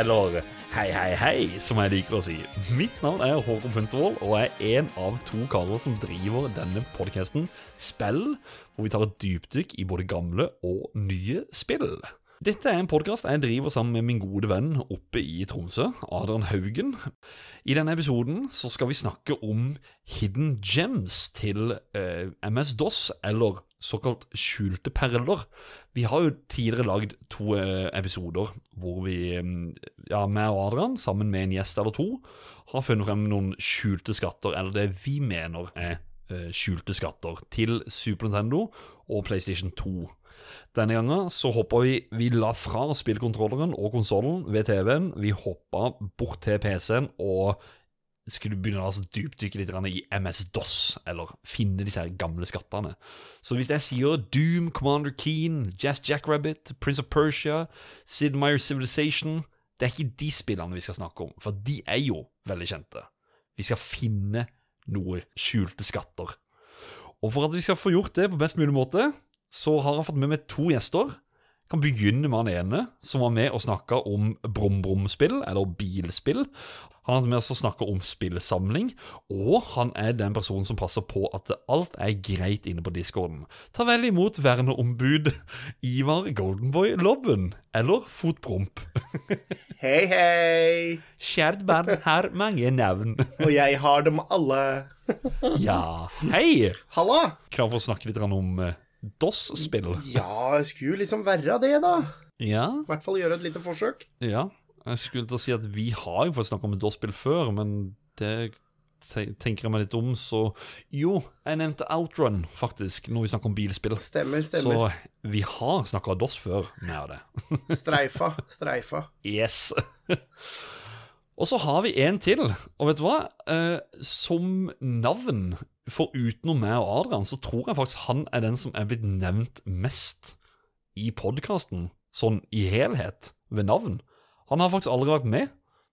eller hei, hei, hei, som jeg liker å si. Mitt navn er Håkon Puntervold, og jeg er en av to karer som driver denne podcasten Spill, hvor vi tar et dypdykk i både gamle og nye spill. Dette er en podkast jeg driver sammen med min gode venn oppe i Tromsø, Adrian Haugen. I denne episoden så skal vi snakke om hidden gems til eh, MS-DOS, eller såkalt skjulte perler. Vi har jo tidligere lagd to eh, episoder hvor vi, eh, ja, meg og Adrian, sammen med en gjest eller to, har funnet frem noen skjulte skatter, eller det vi mener er eh, skjulte skatter, til Super Nintendo og PlayStation 2. Denne gangen så hoppa vi Vi la fra spillkontrolleren og konsollen ved TV-en. Vi hoppa bort til PC-en og skulle begynne å altså, dypdykke litt i MS-DOS, eller finne disse her gamle skattene. Så hvis jeg sier Doom, Commander Keen, Jazz Jackrabbit, Prince of Persia, Sid Meier's Civilization Det er ikke de spillene vi skal snakke om, for de er jo veldig kjente. Vi skal finne noe skjulte skatter. Og for at vi skal få gjort det på best mulig måte, så har jeg fått med meg to gjester. Jeg kan begynne med han ene, som var med og snakka om brum-brum-spill, eller bilspill. Han har med oss å snakke om spillsamling, og han er den personen som passer på at alt er greit inne på discorden. Ta vel imot verneombud Ivar Goldenboy Lobben, eller Fotpromp. Hei, hei! Kjært barn har mange navn. Og jeg har dem alle. ja, hei! Halla! Klar for å snakke litt om eh, DOS-spill? Ja, jeg skulle liksom være det, da. Ja. I hvert fall gjøre et lite forsøk. Ja. Jeg skulle til å si at vi har jo fått snakke om DOS-spill før, men det tenker jeg meg litt om, så Jo, jeg nevnte Outrun, faktisk, når vi snakker om bilspill. Stemmer, stemmer. Så vi har snakka DOS før med det. streifa, streifa. Yes. Og så har vi en til, og vet du hva? Eh, som navn, for utenom meg og Adrian, så tror jeg faktisk han er den som er blitt nevnt mest i podkasten, sånn i helhet, ved navn. Han har faktisk aldri vært med,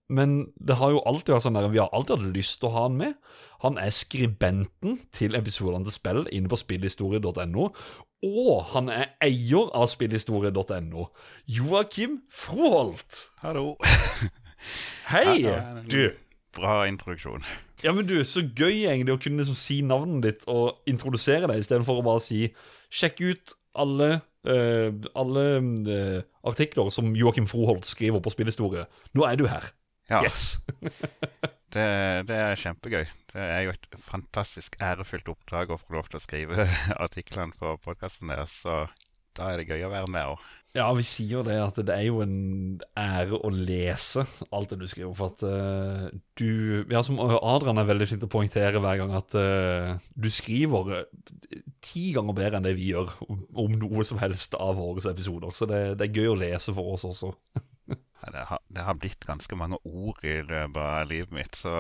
men det har jo alltid vært sånn der, vi har alltid hatt lyst til å ha han med. Han er skribenten til episodene til spill inne på spillhistorie.no, og han er eier av spillhistorie.no. Joakim Froholt. Hallo. Hei, du. Bra introduksjon. Ja, men du, Så gøy egentlig å kunne liksom si navnet ditt og introdusere deg, istedenfor å bare si sjekk ut alle uh, alle uh, artikler som Joakim Froholt skriver på spillhistorie. Nå er du her. Ja. Yes. det, det, er kjempegøy. Det er jo et fantastisk ærefylt oppdrag å få lov til å skrive artiklene på podkasten deres, så da er det gøy å være med òg. Ja, vi sier jo det at det er jo en ære å lese alt det du skriver. For at uh, du Ja, som Adrian er veldig flink til å poengtere hver gang, at uh, du skriver uh, ti ganger bedre enn det vi gjør om, om noe som helst av våre episoder. Så det, det, er gøy å lese for oss også. ja, det, har, det, har, blitt ganske mange ord i løpet av livet mitt, så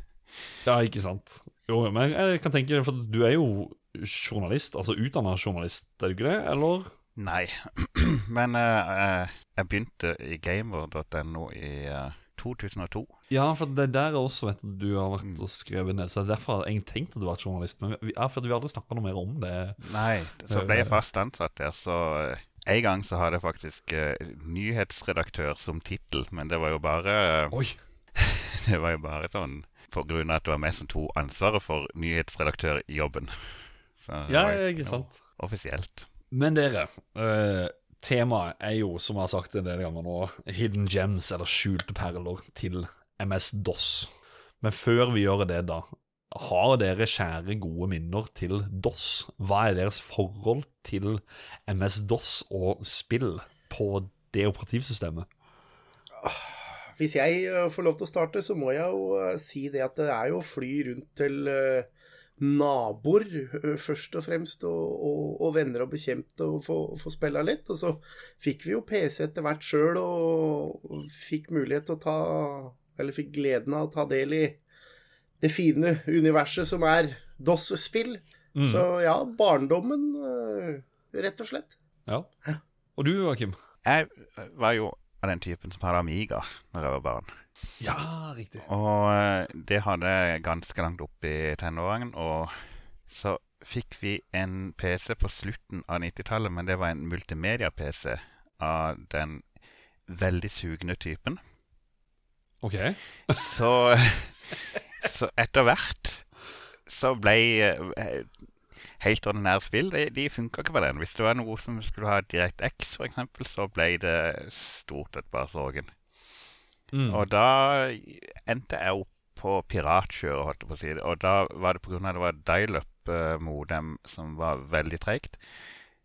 Ja, ikke sant. Jo, men jeg kan tenke, for du er jo journalist, altså utdanna journalist, er du ikke det, eller? Nei, men uh, jeg begynte i gamer.no i uh, 2002. Ja, for det der er også vet du, du har vært mm. og skrevet ned. Så det er derfor har jeg egentlig tenkt at du var journalist. Men vi, ja, for vi har aldri snakka noe mer om det. Nei, så ble jeg fast ansatt der, så uh, en gang så hadde jeg faktisk nyhetsredaktør som tittel, men det var jo bare Oi! det var jo bare sånn på grunn av at det var meg som tok ansvaret for nyhetsredaktørjobben. Så ja, ikke sant. Offisielt. Men dere, uh, temaet er jo, som jeg har sagt en del ganger nå, hidden gems, eller skjulte perler, til MS-DOS. Men før vi gjør det, da, har dere kjære, gode minner til DOS? Hva er deres forhold til MS-DOS og spill på det operativsystemet? Hvis jeg eh, får lov til å starte, så må jeg jo eh, si det at det er jo fly rundt til naboer, først og fremst, og, og, og venner og bekjente, og få, få spille litt. Og så fikk vi jo PC etter hvert sjøl, og fikk mulighet til å ta Eller fikk gleden av å ta del i det fine universet som er DOS-spill. Mm. Så ja, barndommen, rett og slett. Ja. Og du, Joakim? Jeg var jo av den typen som hadde Amiga når jeg var barn. Ja, riktig. Og eh, det hadde jeg ganske langt opp i tenåringen. Og så fikk vi en PC på slutten av 90-tallet, men det var en multimedia-PC av den veldig sugne typen. OK. Så, så etter hvert så ble eh, helt ordinære spill de, de funka ikke på den. Hvis det var noe som skulle ha DirectX, f.eks., så ble det stort sett bare sorgen. Mm. Og da endte jeg opp på piratkjøret, holdt jeg på å si. Og da var det pga. det var dial-up-modem som var veldig tregt.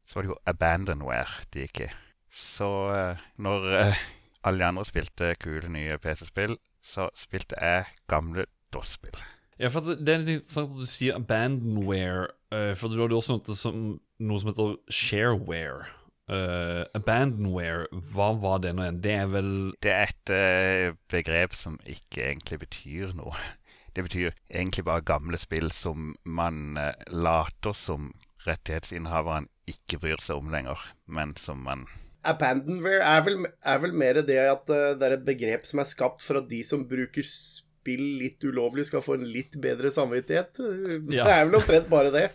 Så var det jo abandonware det gikk i. Så eh, når eh, alle de andre spilte kule nye PC-spill, så spilte jeg gamle DOS-spill. Ja, for det er litt interessant at du sier abandonware, eh, for du hadde også noe som, noe som heter shareware. Eh, abandonware, hva var det nå igjen? Det er vel Det er et uh, begrep som ikke egentlig betyr noe. Det betyr egentlig bare gamle spill som man uh, later som rettighetsinnehaveren ikke bryr seg om lenger, men som man Abandonware er vel, er vel mer det at det er et begrep som er skapt for at de som bruker spill litt ulovlig, skal få en litt bedre samvittighet. Det er vel omtrent bare det.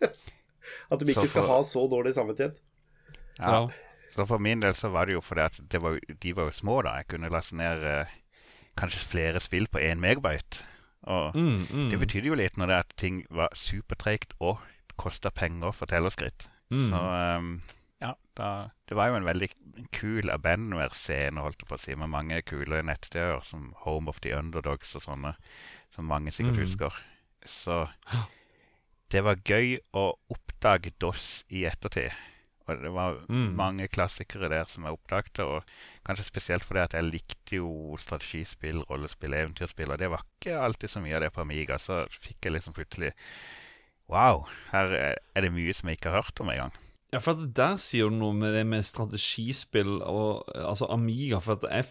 At de ikke for... skal ha så dårlig samvittighet. Ja. Så for min del så var det jo fordi at det var, de var jo små, da. Jeg kunne laste ned eh, kanskje flere spill på én megabyte. Og Mm, mm, det betydde jo litt når det at ting var supertregt og kosta penger for tellerskritt. mm. Så um, ja, da, det var jo en veldig kul abandonware-scene, holdt jeg på å si, med mange kule nettsteder som Home of the Underdogs og sånne, som mange sikkert Mm. husker. Så det var gøy å oppdage DOS i ettertid. Og det var Mm. mange klassikere der som jeg oppdaget, og kanskje spesielt fordi at jeg likte jo strategispill, rollespill, eventyrspill, og det var ikke alltid så mye av det på Amiga. Så fikk jeg liksom plutselig Wow, her er- det mye som jeg ikke har hørt om engang. Ja, for at der sier du noe med det med strategispill og altså Amiga. For at jeg,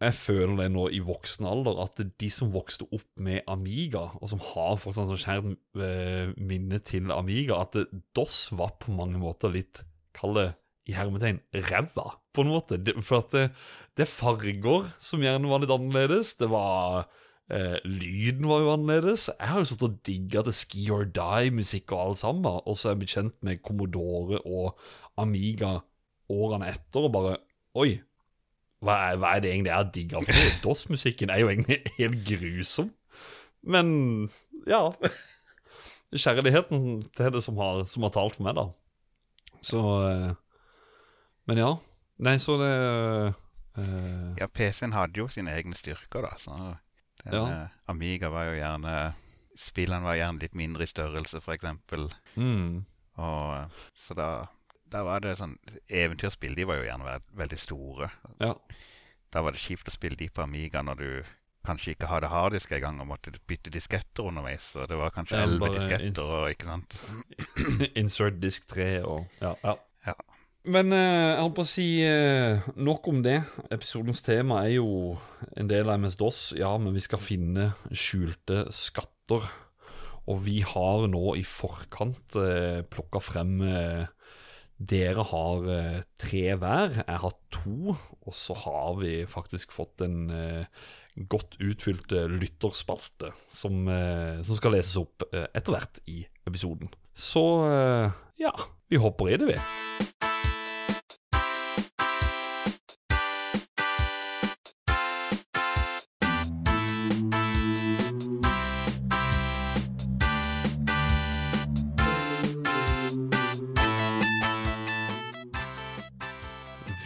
jeg føler det nå i voksen alder, at de som vokste opp med Amiga, og som har fortsatt sånn skjært eh, minne til Amiga, at DOS var på mange måter litt Kall det i hermetegn ræva, på en måte. Det, for at det, det er farger som gjerne var litt annerledes. Det var Eh, lyden var jo annerledes. Jeg har jo stått og digga til Ski or Die-musikk og alt sammen, og så er jeg blitt kjent med Commodore og Amiga årene etter, og bare Oi, hva er, hva er det egentlig jeg digger for noe? DOS-musikken er jo egentlig helt grusom. Men ja Kjærligheten til det som har, som har talt for meg, da. Så eh, Men ja. Nei, så det eh, Ja, PC-en hadde jo sine egne styrker, da. Så den, Ja. eh, Amiga var jo gjerne Spillene var gjerne litt mindre i størrelse, f.eks. mm, Og så da, da var det sånn Eventyrspill de var jo gjerne veldig store. Ja. Da var det kjipt å spille de på Amiga når du kanskje ikke hadde harddisk engang og måtte bytte disketter underveis. Så det var kanskje elleve disketter og ikke sant. Insert disk 3 og Ja. ja. Ja. Men eh, jeg holdt på å si eh, nok om det. Episodens tema er jo en del av MS-DOS, ja, men vi skal finne skjulte skatter. Og vi har nå i forkant eh, plukka frem eh, Dere har tre hver. Jeg har to. Og så har vi faktisk fått en eh, godt utfylt eh, lytterspalte som, eh, som skal leses opp eh, etter hvert i episoden. Så eh, ja, vi hopper i det, vi.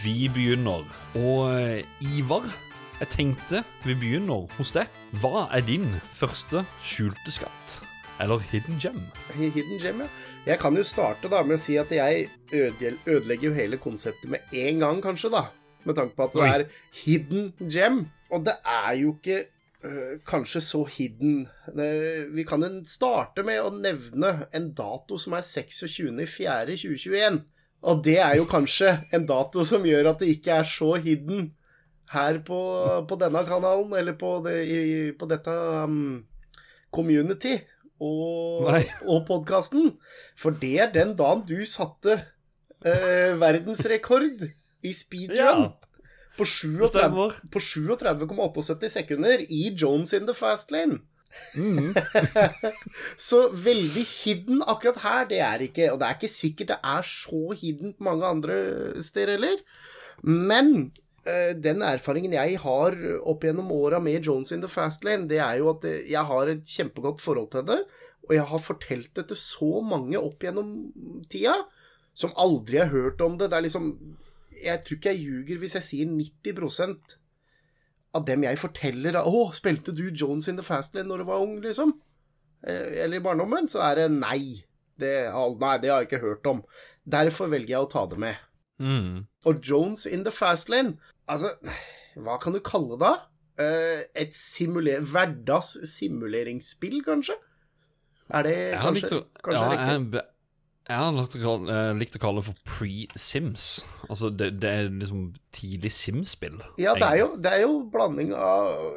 Vi begynner. Og Ivar, jeg tenkte vi begynner hos deg. Hva er din første skjulte skatt? Eller hidden gem? Hidden Gem, ja. Jeg kan jo starte da med å si at jeg ødelegger jo hele konseptet med en gang, kanskje, da. Med tanke på at det Oi. er Hidden Gem. Og det er jo ikke øh, kanskje så hidden. Vi kan jo starte med å nevne en dato som er 26.4.2021. Og det er jo kanskje en dato som gjør at det ikke er så hidden her på, på denne kanalen, eller på, det, i, på dette um, community og, Nei. og podkasten. For det er den dagen du satte eh, verdensrekord i speedrun. Ja. På 37 37,78 sekunder i Jones in the fast lane. Mm. Så veldig hidden akkurat her, det er ikke. Og det er ikke sikkert det er så hidden mange andre steder heller. Men den erfaringen jeg har opp gjennom åra med Jones in the Fast Lane, det er jo at eh, jeg har et kjempegodt forhold til det. Og jeg har fortalt det til så mange opp gjennom tida som aldri har hørt om det. Det er liksom Jeg tror ikke jeg ljuger hvis jeg sier 90% av dem jeg forteller 'Å, spilte du Jones in the Fast Lane når du var ung', liksom? Eh, Eller i barndommen? Så er det nei. Det, nei, det har jeg ikke hørt om. Derfor velger jeg å ta det med. Mm. Og Jones in the fast lane Altså, hva kan du kalle det? Eh, et simuler hverdagssimuleringsspill, kanskje? Er det kanskje, å, kanskje ja, riktig? jeg, jeg har likt å, kalle, eh, likt å kalle det for pre-Sims. Altså, det, det er liksom tidlig Sims-spill. Ja, det er, jo, det er jo blanding av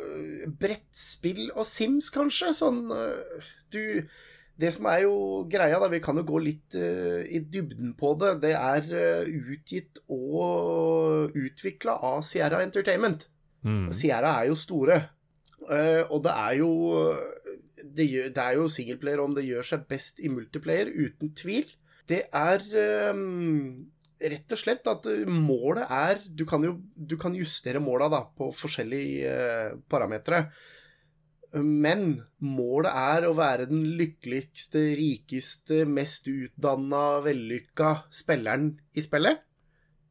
brettspill og Sims, kanskje. Sånn øh, Du Det som er jo greia, da, vi kan jo gå litt uh, i dybden på det. Det er uh, utgitt og utvikla av Sierra Entertainment. Mm. Sierra er jo store. Uh, og det er jo Det, gjør, det er jo singleplayer om det gjør seg best i multiplayer, uten tvil. Det er um, rett og slett at målet er Du kan jo du kan justere måla da, på forskjellige uh, parametere. Men målet er å være den lykkeligste, rikeste, mest utdanna, vellykka spilleren i spillet.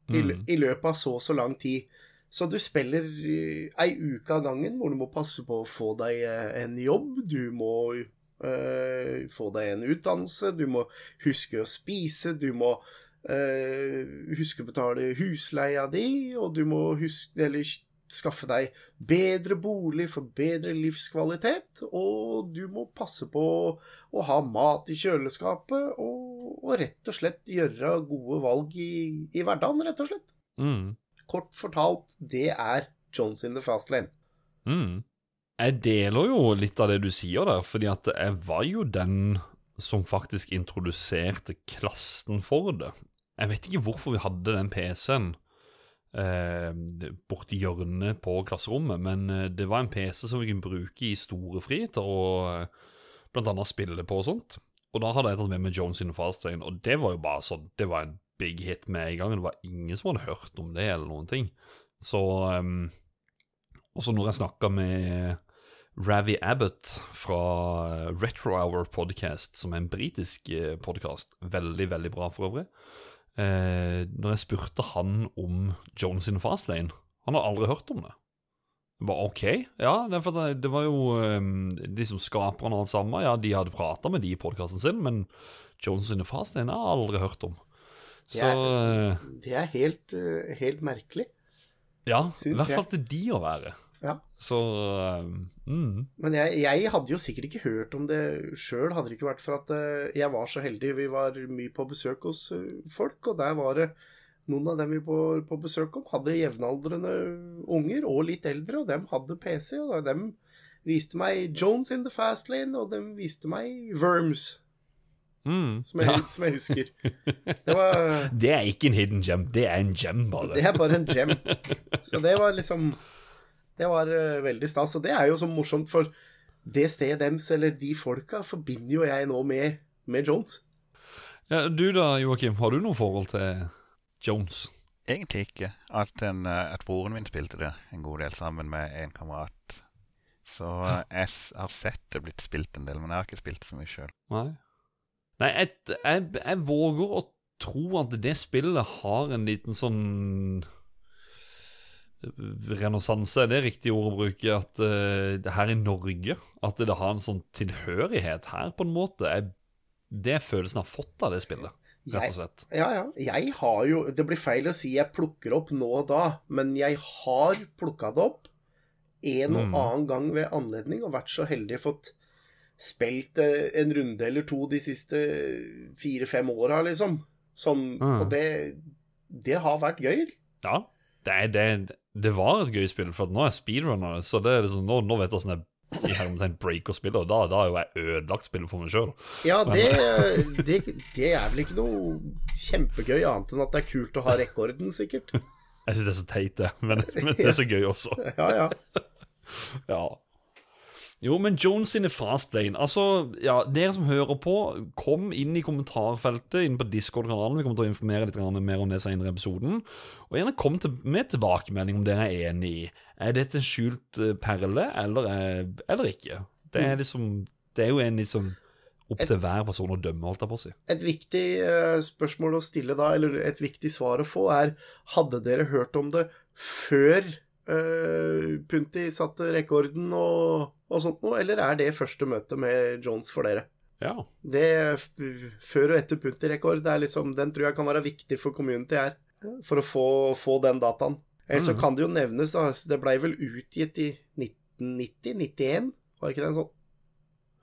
I, Mm. I løpet av så og så lang tid. Så du spiller eh, ei uke av gangen hvor du må passe på å få deg eh, en jobb. Du må øh, få deg en utdannelse. Du må huske å spise. Du må øh, huske å betale husleia di, og du må huske Eller skaffe deg bedre bolig for bedre livskvalitet. Og du må passe på å ha mat i kjøleskapet, og, og rett og slett gjøre gode valg i, i hverdagen, rett og slett. Mm. Kort fortalt, det er Jones in the Fast Lane. Mm. Jeg deler jo litt av det du sier der, fordi at jeg var jo den som faktisk introduserte klassen for det. Jeg vet ikke hvorfor vi hadde den PC-en eh, borti hjørnet på klasserommet, men eh, det var en PC som vi kunne bruke i storefri til å eh, blant annet spille på og sånt. Og da hadde jeg tatt med meg Jones in Fastlane Fast Lane, og det var jo bare sånn, det var en big hit med en gang. Det var ingen som hadde hørt om det eller noen ting. Så um, også når jeg snakka med Ravi Abbott fra Retro Hour Podcast, som er en britisk podkast, veldig, veldig bra for øvrig. Eh, når jeg spurte han om Jones in Fastlane Han har aldri hørt om det. Jeg bare OK, ja, det, det, var jo um, de som skaperne han alt sammen, ja, de hadde prata med de i podkasten sin, men Jones in Fastlane har jeg aldri hørt om. Det er- eh, Det er helt, eh, helt merkelig. ja, i hvert fall til de å være. Ja. Så um, mm, Men jeg, jeg hadde jo sikkert ikke hørt om det sjøl, hadde det ikke vært for at eh, jeg var så heldig. Vi var mye på besøk hos eh, folk, og der var det noen av dem vi var på besøk om, hadde jevnaldrende unger, og litt eldre, og dem hadde PC, og dem viste meg Jones in the Fast Lane, og dem viste meg Worms, mm, som jeg, ja. som jeg husker. Det var Det er ikke en hidden gem, det er en gem, bare. Det er bare en gem. Så det var liksom Det var uh, veldig stas. Og det er jo så morsomt, for det stedet dems, eller de folka, forbinder jo jeg nå med, med Jones. Ja, du da, Joakim, har du noe forhold til Jones? Egentlig ikke. Alt enn eh, at broren min spilte det en god del sammen med en kamerat. Så eh, jeg har sett det blitt spilt en del, men jeg har ikke spilt så mye sjøl. Nei. Nei, jeg, jeg, jeg våger å tro at det spillet har en liten sånn Renessanse, er det riktig ord å bruke? At uh, det her i Norge At det har en sånn tilhørighet her, på en måte. er det følelsen har fått av det spillet, rett og slett. ja, ja. Jeg har jo Det blir feil å si jeg plukker opp nå og da, men jeg har plukka det opp en og Mm. annen gang ved anledning, og vært så heldig fått spilt eh, en runde eller to de siste fire-fem åra, liksom. Sånn, Mm. Og det, det har vært gøy. Ja, det, det, det var et gøy spill, for nå er jeg speedrunner, så det er liksom, nå, nå vet jeg sånn jeg i hermetegn breaker spillet, og da, da er jo jeg ødelagt spillet for meg sjøl. Ja, det, det, det er vel ikke noe kjempegøy, annet enn at det er kult å ha rekorden, sikkert. Jeg syns det er så teit, det, men, men det er så gøy også. Ja, ja. Ja. Jo, men Jones sine Fastlane Altså, ja, dere som hører på, kom inn i kommentarfeltet inne på Discord-kanalen. Vi kommer til å informere litt mer om det senere i episoden. Og gjerne kom til, med tilbakemelding om dere er enig i Er dette en skjult eh, perle, eller, er, eller ikke. Det er liksom Det er jo en liksom opp til hver person å dømme, holdt jeg på å si. Et viktig uh, spørsmål å stille da, eller et viktig svar å få, er Hadde dere hørt om det før uh, Punti satte rekorden og, og sånt noe, eller er det første møte med Jones for dere? Ja. Det før og etter Punti-rekord, liksom, den tror jeg kan være viktig for community her, for å få, få den dataen. Ellers mm. så kan det jo nevnes, da, det blei vel utgitt i 1990-91, var ikke det en sånn?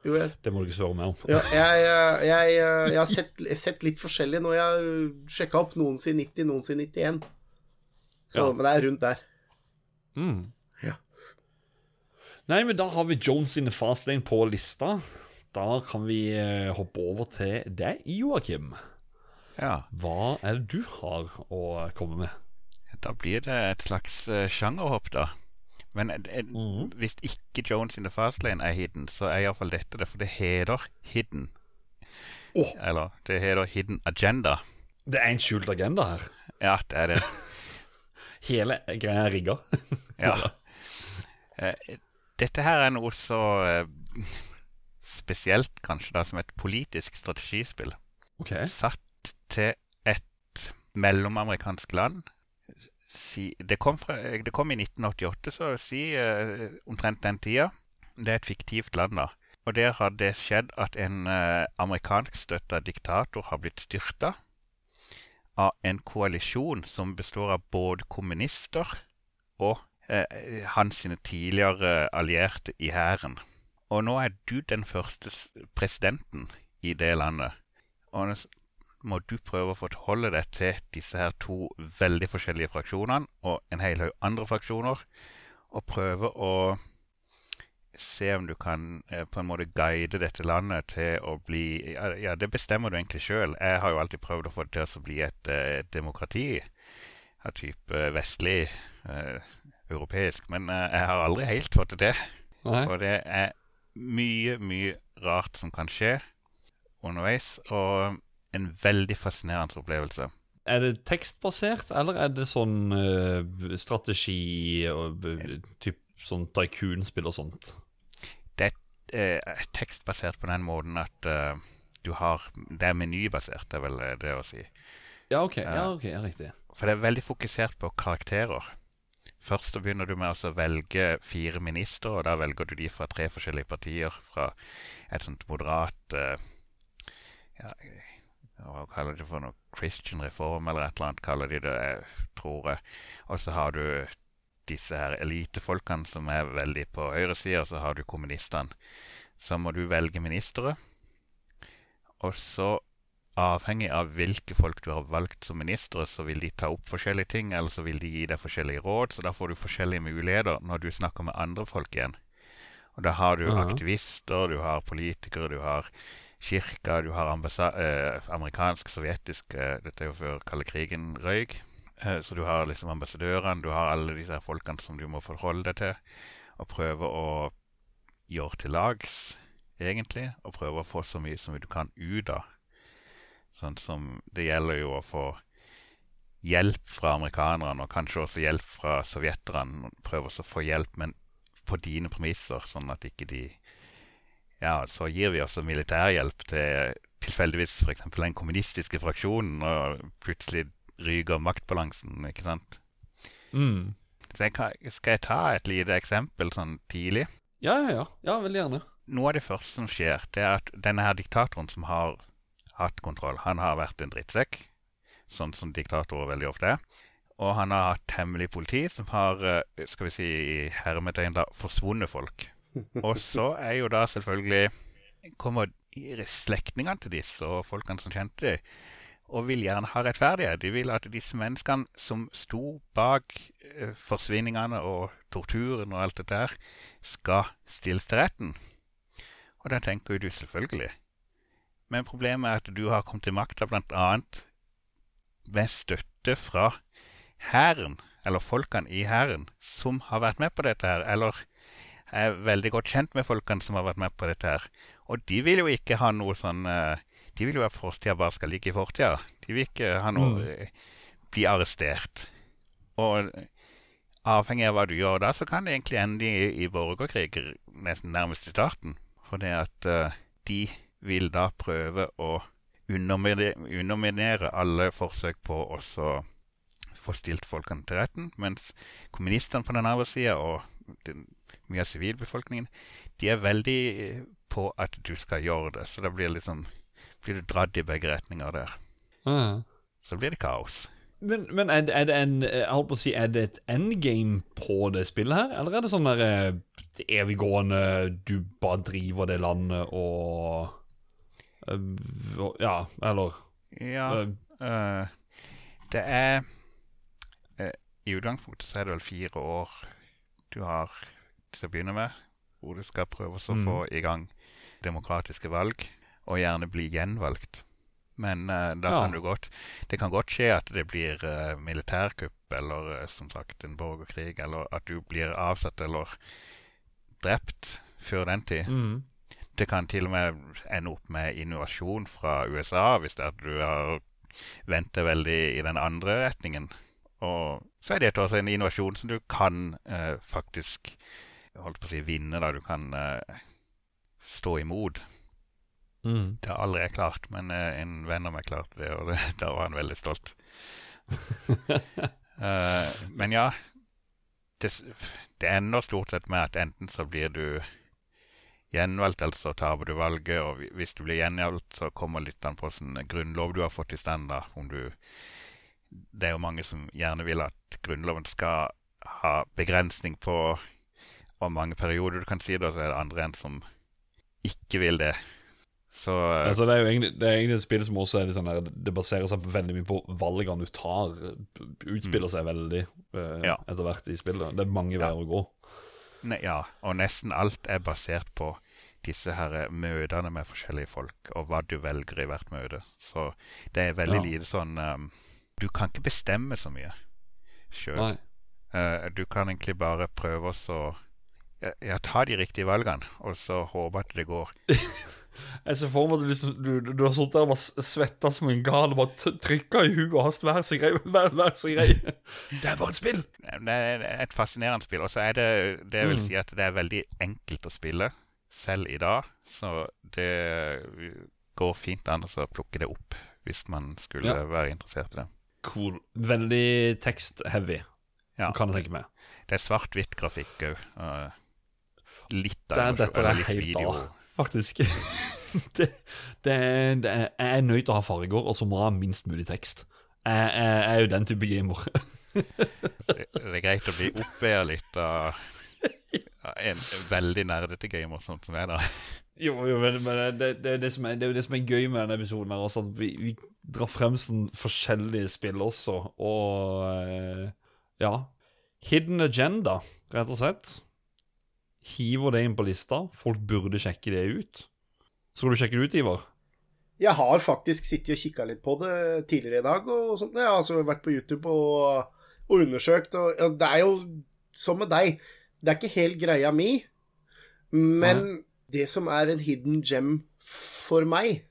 Jo, jeg, det må du ikke svare meg om. Ja, jeg, jeg, jeg, har sett, sett, litt forskjellig når jeg sjekka opp. Noen sier 90, noen sier 91. Så, ja. Men det er rundt der. Mm. Ja. Nei, men da har vi Jones in the fast fastlane på lista. Da kan vi uh, hoppe over til deg, Joakim. Ja. Hva er det du har å komme med? Da blir det et slags uh, sjangerhopp, da. Men mm. hvis ikke Jones in the Fastlane er hidden, så er iallfall dette det. For det heter Hidden. Oh. Eller det heter Hidden Agenda. Det er en skjult agenda her. Ja, det er det. Hele greia er rigga. ja. Uh, dette her er noe så uh, spesielt, kanskje, da, som et politisk strategispill. Okay. Satt til et mellomamerikansk land si, det, kom fra, det, kom i 1988, så si uh, omtrent den tida. Det er et fiktivt land, da. Og der har det skjedd at en uh, amerikanskstøtta diktator har blitt styrta av en koalisjon som består av både kommunister og eh, hans tidligere allierte i hæren. Og nå er du den første presidenten i det landet. Og må du prøve å forholde deg til disse her to veldig forskjellige fraksjonene og en hel haug andre fraksjoner, og prøve å se om du kan eh, på en måte guide dette landet til å bli Ja, det bestemmer du egentlig sjøl. Jeg har jo alltid prøvd å få det til å bli et et demokrati av type vestlig, eh, europeisk, men eh, jeg har aldri helt fått det til. Og det er mye, mye rart som kan skje underveis. Og en veldig fascinerende opplevelse. Er det tekstbasert, eller er det sånn uh, strategi og uh, typ sånn tycoon-spill og sånt? Uh, tekstbasert på den måten at uh, du har Det er menybasert, det er vel det å si. Ja, ok. Ja, ok, ja, riktig. For det er veldig fokusert på karakterer. Først så begynner du med å velge fire ministre, og da velger du de fra tre forskjellige partier. Fra et sånt moderat ja, hva kaller de det for noe? Christian Reform eller et eller annet kaller de det, tror jeg. Og så har du disse her elitefolkene som er veldig på høyresida, og så har du kommunistene. Så må du velge ministre. Og så, avhengig av hvilke folk du har valgt som ministre, så vil de ta opp forskjellige ting, eller så vil de gi deg forskjellige råd. Så da får du forskjellige muligheter når du snakker med andre folk igjen. Og da har du aktivister, du har politikere, du har kirka, du har eh, amerikansk, sovjetisk eh, Dette er jo før kalde krigen røyk. Eh, så du har liksom ambassadørene, du har alle disse folkene som du må forholde deg til. Og prøve å gjøre til lags, egentlig. Og prøve å få så mye som du kan ut av. Sånn som Det gjelder jo å få hjelp fra amerikanerne, og kanskje også hjelp fra sovjeterne. Prøve å få hjelp, men på dine premisser, sånn at ikke de ja, så gir vi også militærhjelp til tilfeldigvis f.eks. den kommunistiske fraksjonen, og plutselig ryker maktbalansen, ikke sant? Mm. Kan, skal jeg ta et lite eksempel sånn tidlig? Ja, ja, ja. ja veldig gjerne. Noe av det første som skjer, det er at denne her diktatoren som har hatt kontroll, han har vært en drittsekk, sånn som diktatorer veldig ofte er. Og han har hatt hemmelig politi som har, eh, skal vi si i hermetegn, da, forsvunnet folk. Og så er jo da selvfølgelig kommer slektningene til disse og folkene som kjente dem, og vil gjerne ha rettferdighet. De vil at disse menneskene som sto bak eh, forsvinningene og torturen og alt dette her, skal stilles til retten. Og da tenker jo du selvfølgelig. Men problemet er at du har kommet til makta bl.a. med støtte fra hæren, eller folkene i hæren, som har vært med på dette her, eller er veldig godt kjent med folkene som har vært med på dette her. Og de vil jo ikke ha noe sånn eh, De vil jo at fortida bare skal ligge i fortida. De vil ikke ha noe Mm. eh, bli arrestert. Og avhengig av hva du gjør da, så kan det egentlig ende i, i borgerkrig nesten nærmest i starten. For det at uh, de vil da prøve å underminere, alle forsøk på å få stilt folkene til retten, mens kommunistene på den andre sida og den, mye av sivilbefolkningen de er veldig eh, på at du skal gjøre det. Så det blir, liksom, blir du dratt i begge retninger der. Ja. Så blir det kaos. Men, men er, det- er det en Jeg holdt på å si, er det et endgame på det spillet her? Eller er det sånn der eh, eviggående Du bare driver det landet og eh, og- Ja, eller Ja, eh, det er I utgangspunktet så er det vel fire år du har til å begynne med, hvor du skal prøve å Mm. få i gang demokratiske valg, og gjerne bli gjenvalgt. Men uh, da Ja. kan du godt Det kan godt skje at det blir uh, militærkupp eller uh, som sagt en borgerkrig, eller at du blir avsatt eller drept før den tid. mm. Det kan til og med ende opp med innovasjon fra USA hvis det er at du har vendt deg veldig i den andre retningen. Og så er det også en innovasjon som du kan faktisk holdt på å si vinne. da Du kan stå imot. Mm. Det har aldri jeg klart, men eh, en venn av meg klarte det, og det, da var han veldig stolt. uh, men ja, det, det ender stort sett med at enten så blir du gjenvalgt, eller så taper du valget. Og hvis du blir gjenvalgt, så kommer litt an på hvilken grunnlov du har fått i stand. da, om du Det er jo mange som gjerne vil at Grunnloven skal ha begrensning på hvor mange perioder du kan si det, og så er det andre enn som ikke vil det. Så eh, Altså, det er jo egentlig, det er egentlig et spill som også sånn der Det baserer seg veldig mye på valgene du tar. Utspiller seg veldig uh, Ja. etter hvert i spillet. Det er mange Ja. veier å gå. Ne, ja, og nesten alt er basert på disse her eh, møtene med forskjellige folk, og hva du velger i hvert møte. Så det er veldig Ja. lite sånn um, Du kan ikke bestemme så mye sjøl. Uh, du kan egentlig bare prøve å ja, ja, ta de riktige valgene, og så håpe at det går. Jeg ser for meg at du, liksom, du, du, du har sittet der og svetta som en gal og bare trykka i huet og hast vær så grei, vær, vær så grei. Det er bare et spill! Det er et fascinerende spill. Og så er det det vil Mm. si at det er veldig enkelt å spille selv i dag. Så det går fint an å plukke det opp hvis man skulle Ja. være interessert i det. Cool. Veldig tekst-heavy, Ja. kan jeg tenke meg. Det er svart-hvitt grafikk òg. Litt Det, av dette eller er helt video. av, faktisk. det, det, det jeg er nødt til å ha farger, og så må jeg ha minst mulig tekst. Jeg, jeg, jeg er jo den type gamer. Det, det er greit å bli oppveia litt av en veldig nerdete gamer sånn som jeg, da. Jo, jo, men, men det, det, det, som er, det er jo det som er gøy med denne episoden, her, også, at vi, vi drar frem sånn forskjellige spill også, og eh, ja. Hidden Agenda, rett og slett. Hiver det inn på lista. Folk burde sjekke det ut. Skal du sjekke det ut, Ivar? Jeg har faktisk sittet og kikka litt på det tidligere i dag. og sånt. Jeg har altså vært på YouTube og, og undersøkt. Og, ja, det er jo som med deg. Det er ikke helt greia mi. Men det som er en hidden gem for meg,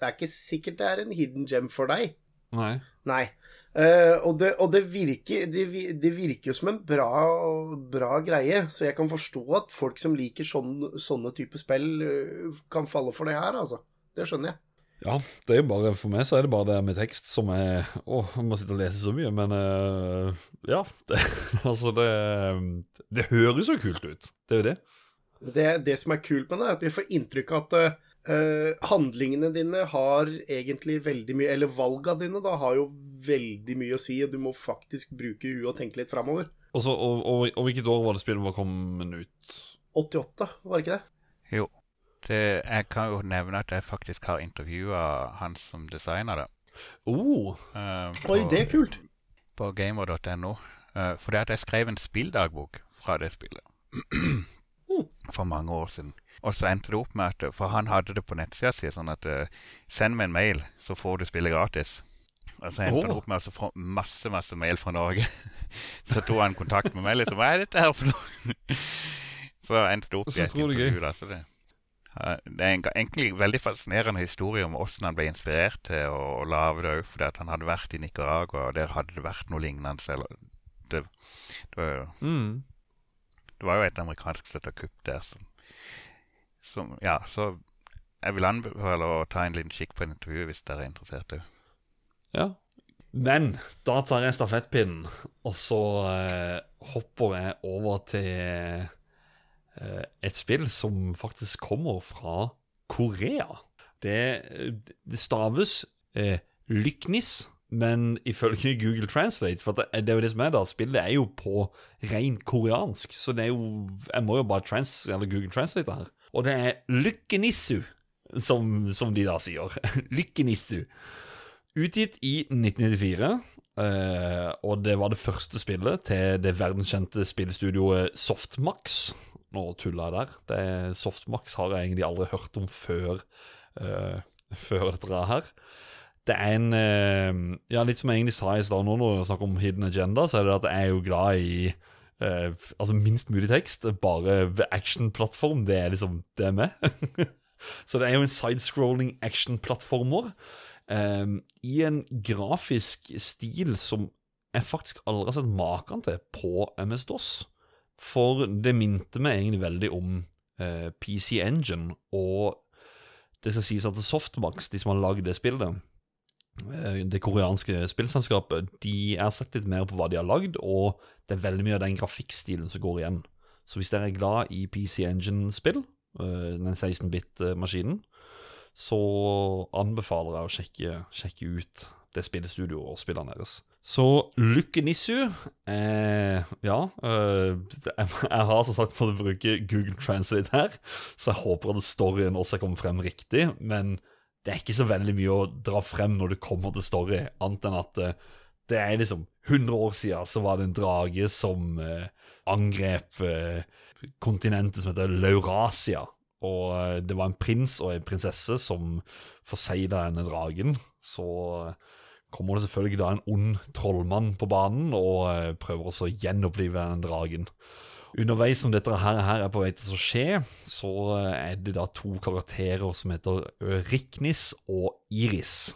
det er ikke sikkert det er en hidden gem for deg. Nei. Nei. Eh, og det, og det, virker, det, det virker som en bra, bra greie, så jeg kan forstå at folk som liker sånne, sånne type spill, uh, kan falle for det her, altså. Det skjønner jeg. Ja, det er bare, for meg så er det bare det med tekst som er Å, jeg må sitte og lese så mye, men uh, ja. Det, altså, det Det høres jo kult ut. Det er jo det. Det, det som er kult med det, er at vi får inntrykk av at eh, handlingene dine har egentlig veldig mye Eller valga dine da har jo veldig mye å si, og du må faktisk bruke huet og tenke litt framover. Og, og, og, og hvilket år var det spillet var kommet ut? 88, var det ikke det? Jo. Det, jeg kan jo nevne at jeg faktisk har intervjua han som designa det. Oh, eh, Oi, det er kult. På gamer.no. Uh, fordi at jeg skrev en spilldagbok fra det spillet. For mange år siden. Og så endte det opp med at For han hadde det på nettsida si sånn at eh, Send meg en mail, så får du spille gratis. Og så endte oh. han opp med å få masse masse mail fra Norge. så tok han kontakt med meg liksom. Hva er dette her for noe? så endte det opp i et intervju. Da, så det, det er en, egentlig veldig fascinerende historie om hvordan han ble inspirert til å, å lage det òg, fordi at han hadde vært i Nicaragua, og der hadde det vært noe lignende. Eller, det, det, var jo, Mm. det var jo et amerikansk støtta kupp der som, som Ja, så jeg vil anbefale å ta en liten kikk på en intervju hvis dere er interessert. Ja. Men da tar jeg stafettpinnen, og så eh, hopper jeg over til eh, et spill som faktisk kommer fra Korea. Det, det staves eh, Lyknis, men ifølge Google Translate For det, det er jo det som er da, spillet er jo på ren koreansk, så det er jo Jeg må jo bare trans, eller Google Translate det her. Og det er Lykkenissu, som, som de da sier. Lykkenissu. Utgitt i 1994, eh, og det var det første spillet til det verdenskjente spillestudioet Softmax. Nå tuller jeg der. Det Softmax har jeg egentlig aldri hørt om før, uh, før dette her. Det er en uh, Ja, litt som jeg egentlig sa i stad nå når vi snakker om hidden agenda, så er det at jeg er jo glad i eh, altså minst mulig tekst. Bare actionplattform, det er liksom det er med. så det er jo en sidescrolling actionplattformer. Um, I en grafisk stil som jeg faktisk aldri har sett maken til på MS-DOS. For det minte meg egentlig veldig om uh, PC Engine, og det skal sies at Softmax, de som har lagd det spillet, eh, det koreanske spillselskapet, de har sett litt mer på hva de har lagd, og det er veldig mye av den grafikkstilen som går igjen. Så hvis dere er glad i PC Engine-spill, eh, den 16-bit-maskinen, så anbefaler jeg å sjekke, sjekke ut det spillestudioet og spillene deres. Så Lykkenissu eh, Ja, eh, jeg har som sagt fått bruke Google Translate her, så jeg håper at storyen også kommer frem riktig. Men det er ikke så veldig mye å dra frem når det kommer til story, annet enn at uh, det er liksom 100 år siden så var det en drage som uh, angrep uh, kontinentet som heter Laurasia. Og det var en prins og en prinsesse som forsegla denne dragen. Så kommer det selvfølgelig da en ond trollmann på banen og prøver også å gjenopplive denne dragen. Underveis som dette her, her er på vei til å skje, så eh, er det da to karakterer som heter Riknis og Iris.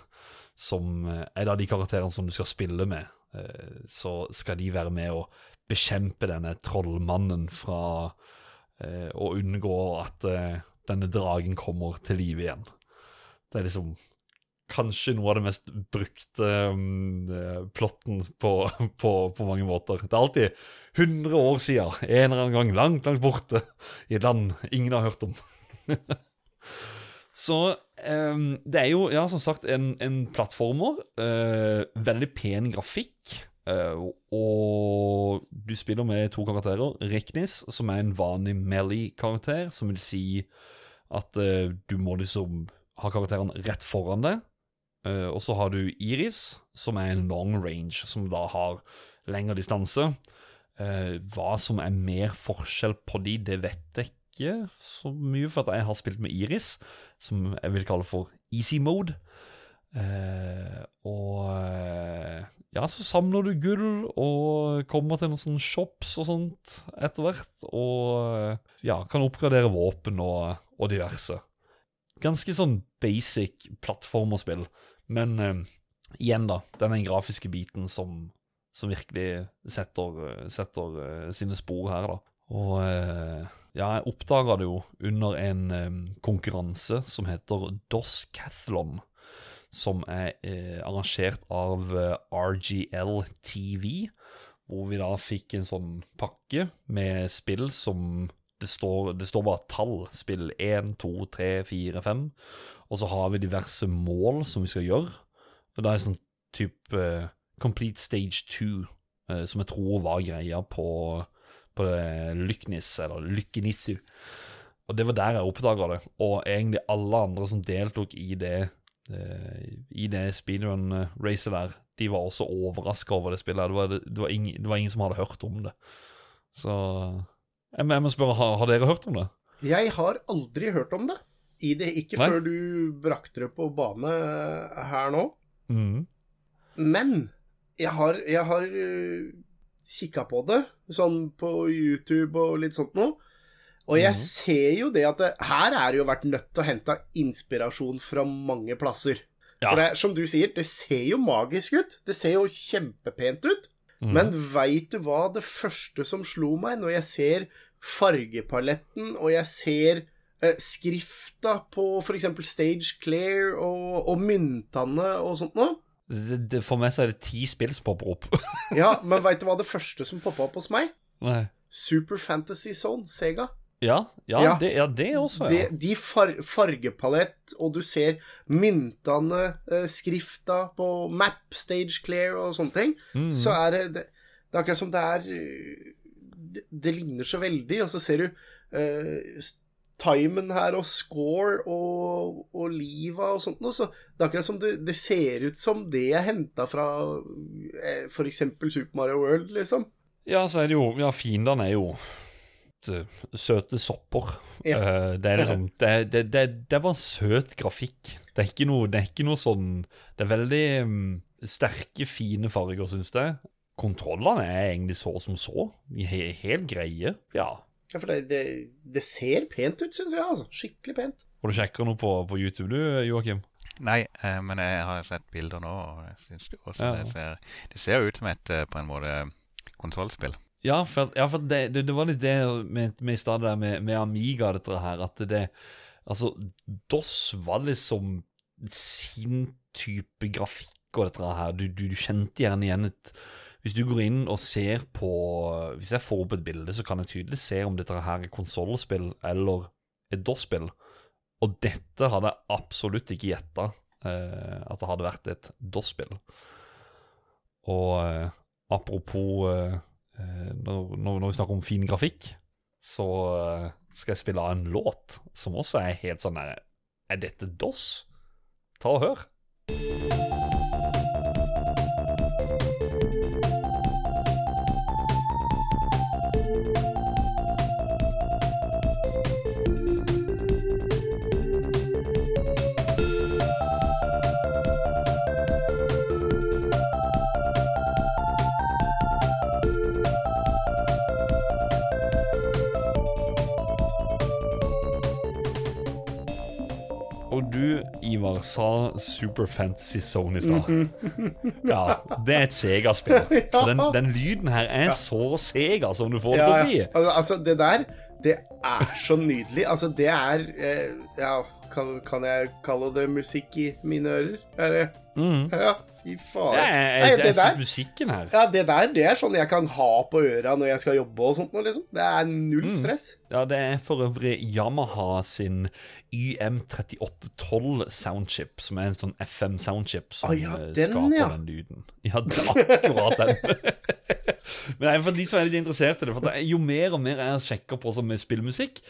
Som eh, er da de karakterene som du skal spille med. Eh, Så skal de være med å bekjempe denne trollmannen fra Og å unngå at eh, denne dragen kommer til live igjen. Det er liksom kanskje noe av det mest brukte um, eh, plotten på, på, på mange måter. Det er alltid 100 år siden, en eller annen gang langt, langt borte, i et land ingen har hørt om. Så um, det er jo, ja, som sagt, en, en plattformer. Uh, veldig pen grafikk. Uh, og du spiller med to karakterer. Reknis, som er en vanlig Melly-karakter, som vil si at uh, du må liksom ha karakterene rett foran deg. Eh, og så har du Iris, som er en long range, som da har lengre distanse. Eh, hva som er mer forskjell på de, det vet jeg ikke så mye, for at jeg har spilt med Iris, som jeg vil kalle for easy mode. Eh, og ja, så samler du gull og kommer til noen sånne shops og sånt etter hvert, og ja, kan oppgradere våpen og, og diverse. Ganske sånn basic plattformerspill, men eh, igjen, da, den grafiske biten som, som virkelig setter, setter uh, sine spor her, da. Og uh, ja, jeg oppdaga det jo under en eh, konkurranse som heter DOS-cathlon, som er eh, arrangert av RGL TV, hvor vi da fikk en sånn pakke med spill som det står, det står bare tall. Spill 1, 2, 3, 4, 5. Og så har vi diverse mål som vi skal gjøre. Og det er sånn type uh, Complete Stage 2, uh, som jeg tror var greia på, på det Lyknis, eller Lykkenissu. Og det var der jeg oppdaga det. Og egentlig alle andre som deltok i det uh, i det speedrun-racet der, de var også overraska over det spillet. Det var, det, var ingen, det var ingen som hadde hørt om det. Så jeg, jeg må spørre, har, har dere hørt om det? Jeg har aldri hørt om det. I det ikke Nei. før du brakte det på bane her nå. Mm. Men jeg har, jeg har kikka på det, sånn på YouTube og litt sånt noe. Og jeg ser jo det at det, her er det jo vært nødt til å hente inspirasjon fra mange plasser. Ja. For det, som du sier, det ser jo magisk ut. Det ser jo kjempepent ut. Men veit du hva det første som slo meg når jeg ser fargepaletten, og jeg ser eh, skrifta på f.eks. Stage Clear og, og myntene og sånt noe? For meg så er det ti spill som popper opp. Ja, men veit du hva det første som poppa opp hos meg? Nei. Super Fantasy Zone, Sega. Ja, ja, Ja. Det, ja, det også, De, ja. de far, fargepalett, og du ser myntene, eh, skrifta på map, stage clear og sånne ting, Mm. så er det, det Det er akkurat som det er eh, det, ligner så veldig, og så ser du eh, s- timen her og score og, og liva og sånt noe, så det er akkurat som det, det ser ut som det er henta fra eh, f.eks. Super Mario World, liksom. Ja, så er det jo Ja, fiendene er jo eh, søte sopper. Ja. Eh, det er liksom det, det, det, det var søt grafikk. Det er ikke noe, det er ikke noe sånn Det er veldig mm, sterke, fine farger, syns jeg. Kontrollene er egentlig så som så. Helt greie. Ja. Ja, for det, det, det ser pent ut, syns jeg. altså. Skikkelig pent. Og du sjekker noe på, på YouTube, du, Joakim? Nei, eh, men jeg har sett bilder nå, og jeg syns det også Ja. det ser Det ser ut som et eh, på en måte konsollspill. Ja, for, ja, for det, det, det var litt det med, med i stedet der med, med Amiga, dette her, at det Altså, DOS var liksom sin type grafikk og dette her. Du, du, du kjente gjerne igjen et Hvis du går inn og ser på Hvis jeg får opp et bilde, så kan jeg tydelig se om dette her er konsollspill eller et DOS-spill. Og dette hadde jeg absolutt ikke gjetta eh, at det hadde vært et DOS-spill. Og eh, apropos eh, eh, når, når, vi snakker om fin grafikk, så eh, skal jeg spille av en låt som også er helt sånn der Er dette DOS? Ta og hør. Ivar, sa Super Fantasy Zone i stad. Ja, det er et Sega-spill. Den, den lyden her er så Sega som du får det til å bli. Altså, det der, det er så nydelig. Altså, det er eh, Ja, kan, kan jeg kalle det musikk i mine ører? Er det Mm. Ja, fy faen. Ja, jeg, Nei, jeg, det jeg syns musikken her ja, det der det er sånn jeg kan ha på øra når jeg skal jobbe og sånt. noe, Liksom. Det er null Mm. stress. Ja, det er for øvrig Yamaha sin YM3812 soundchip, som er en sånn FM soundchip som Ah, ja, eh, den, skaper ja. den lyden. Ja, det er akkurat den. Men er for de som er litt interessert i det, for jo mer og mer jeg sjekker på som med spillmusikk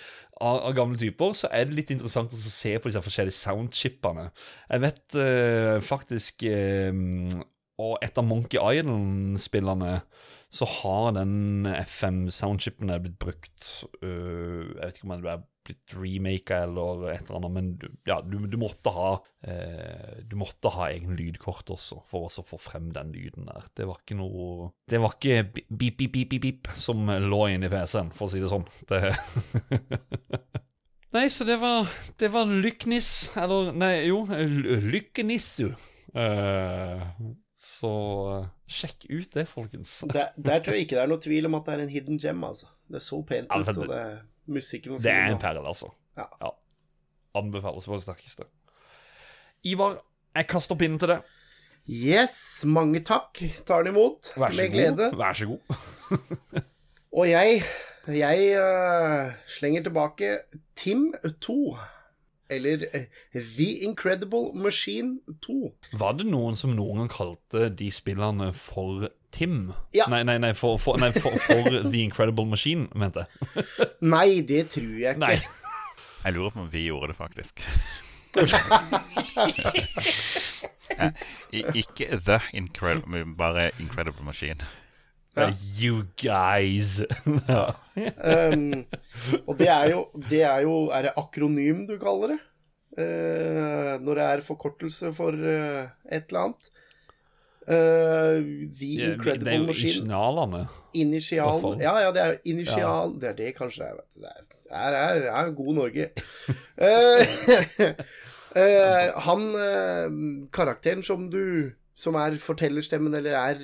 av, av gamle typer, så er det litt interessant å se på disse forskjellige soundchipene. Jeg vet eh, faktisk eh, Og et av Monkey Island-spillene så har den FM-soundchipen blitt brukt uh, Jeg vet ikke om det er blitt remaka eller et eller annet, men du, ja, du, du måtte ha uh, Du måtte ha egen lydkort også for å få frem den lyden der. Det var ikke noe Det var ikke bip, beep, beep, beep, beep som lå inni PC-en, for å si det sånn. Det Nei, så det var Det var Lyknis, eller Nei, jo, Lykkenissu. Eh, så eh, sjekk ut det, folkens. Der, der tror jeg ikke det er noe tvil om at det er en hidden gem, altså. Det er så pent Ja, ut, og det musikken var Det er en perle, altså. Ja. Anbefales på det sterkeste. Ivar, jeg kaster pinnen til deg. Yes, mange takk. Tar den imot Vær så med god. glede. Vær så god. Og jeg, jeg uh, slenger tilbake Tim 2. Eller øh, The Incredible Machine 2. Var det noen som noen gang kalte de spillene for Tim? Ja. Nei, nei, nei, for, for, nei for, for The Incredible Machine, mente jeg. Nei, det tror jeg ikke. Nei. Jeg lurer på om vi gjorde det, faktisk. ja, ikke The Incredible, men bare Incredible Machine. Ja. You guys. Um, og det er jo Det er jo Er det akronym du kaller det? Uh, når det er forkortelse for uh, et eller annet. Uh, The Ja, Incredible det er jo initialene. Initial. Ja, ja, det er jo initial Det er det kanskje det er. vet du. Det er, det er, er god Norge. Han karakteren som du Som er fortellerstemmen, eller er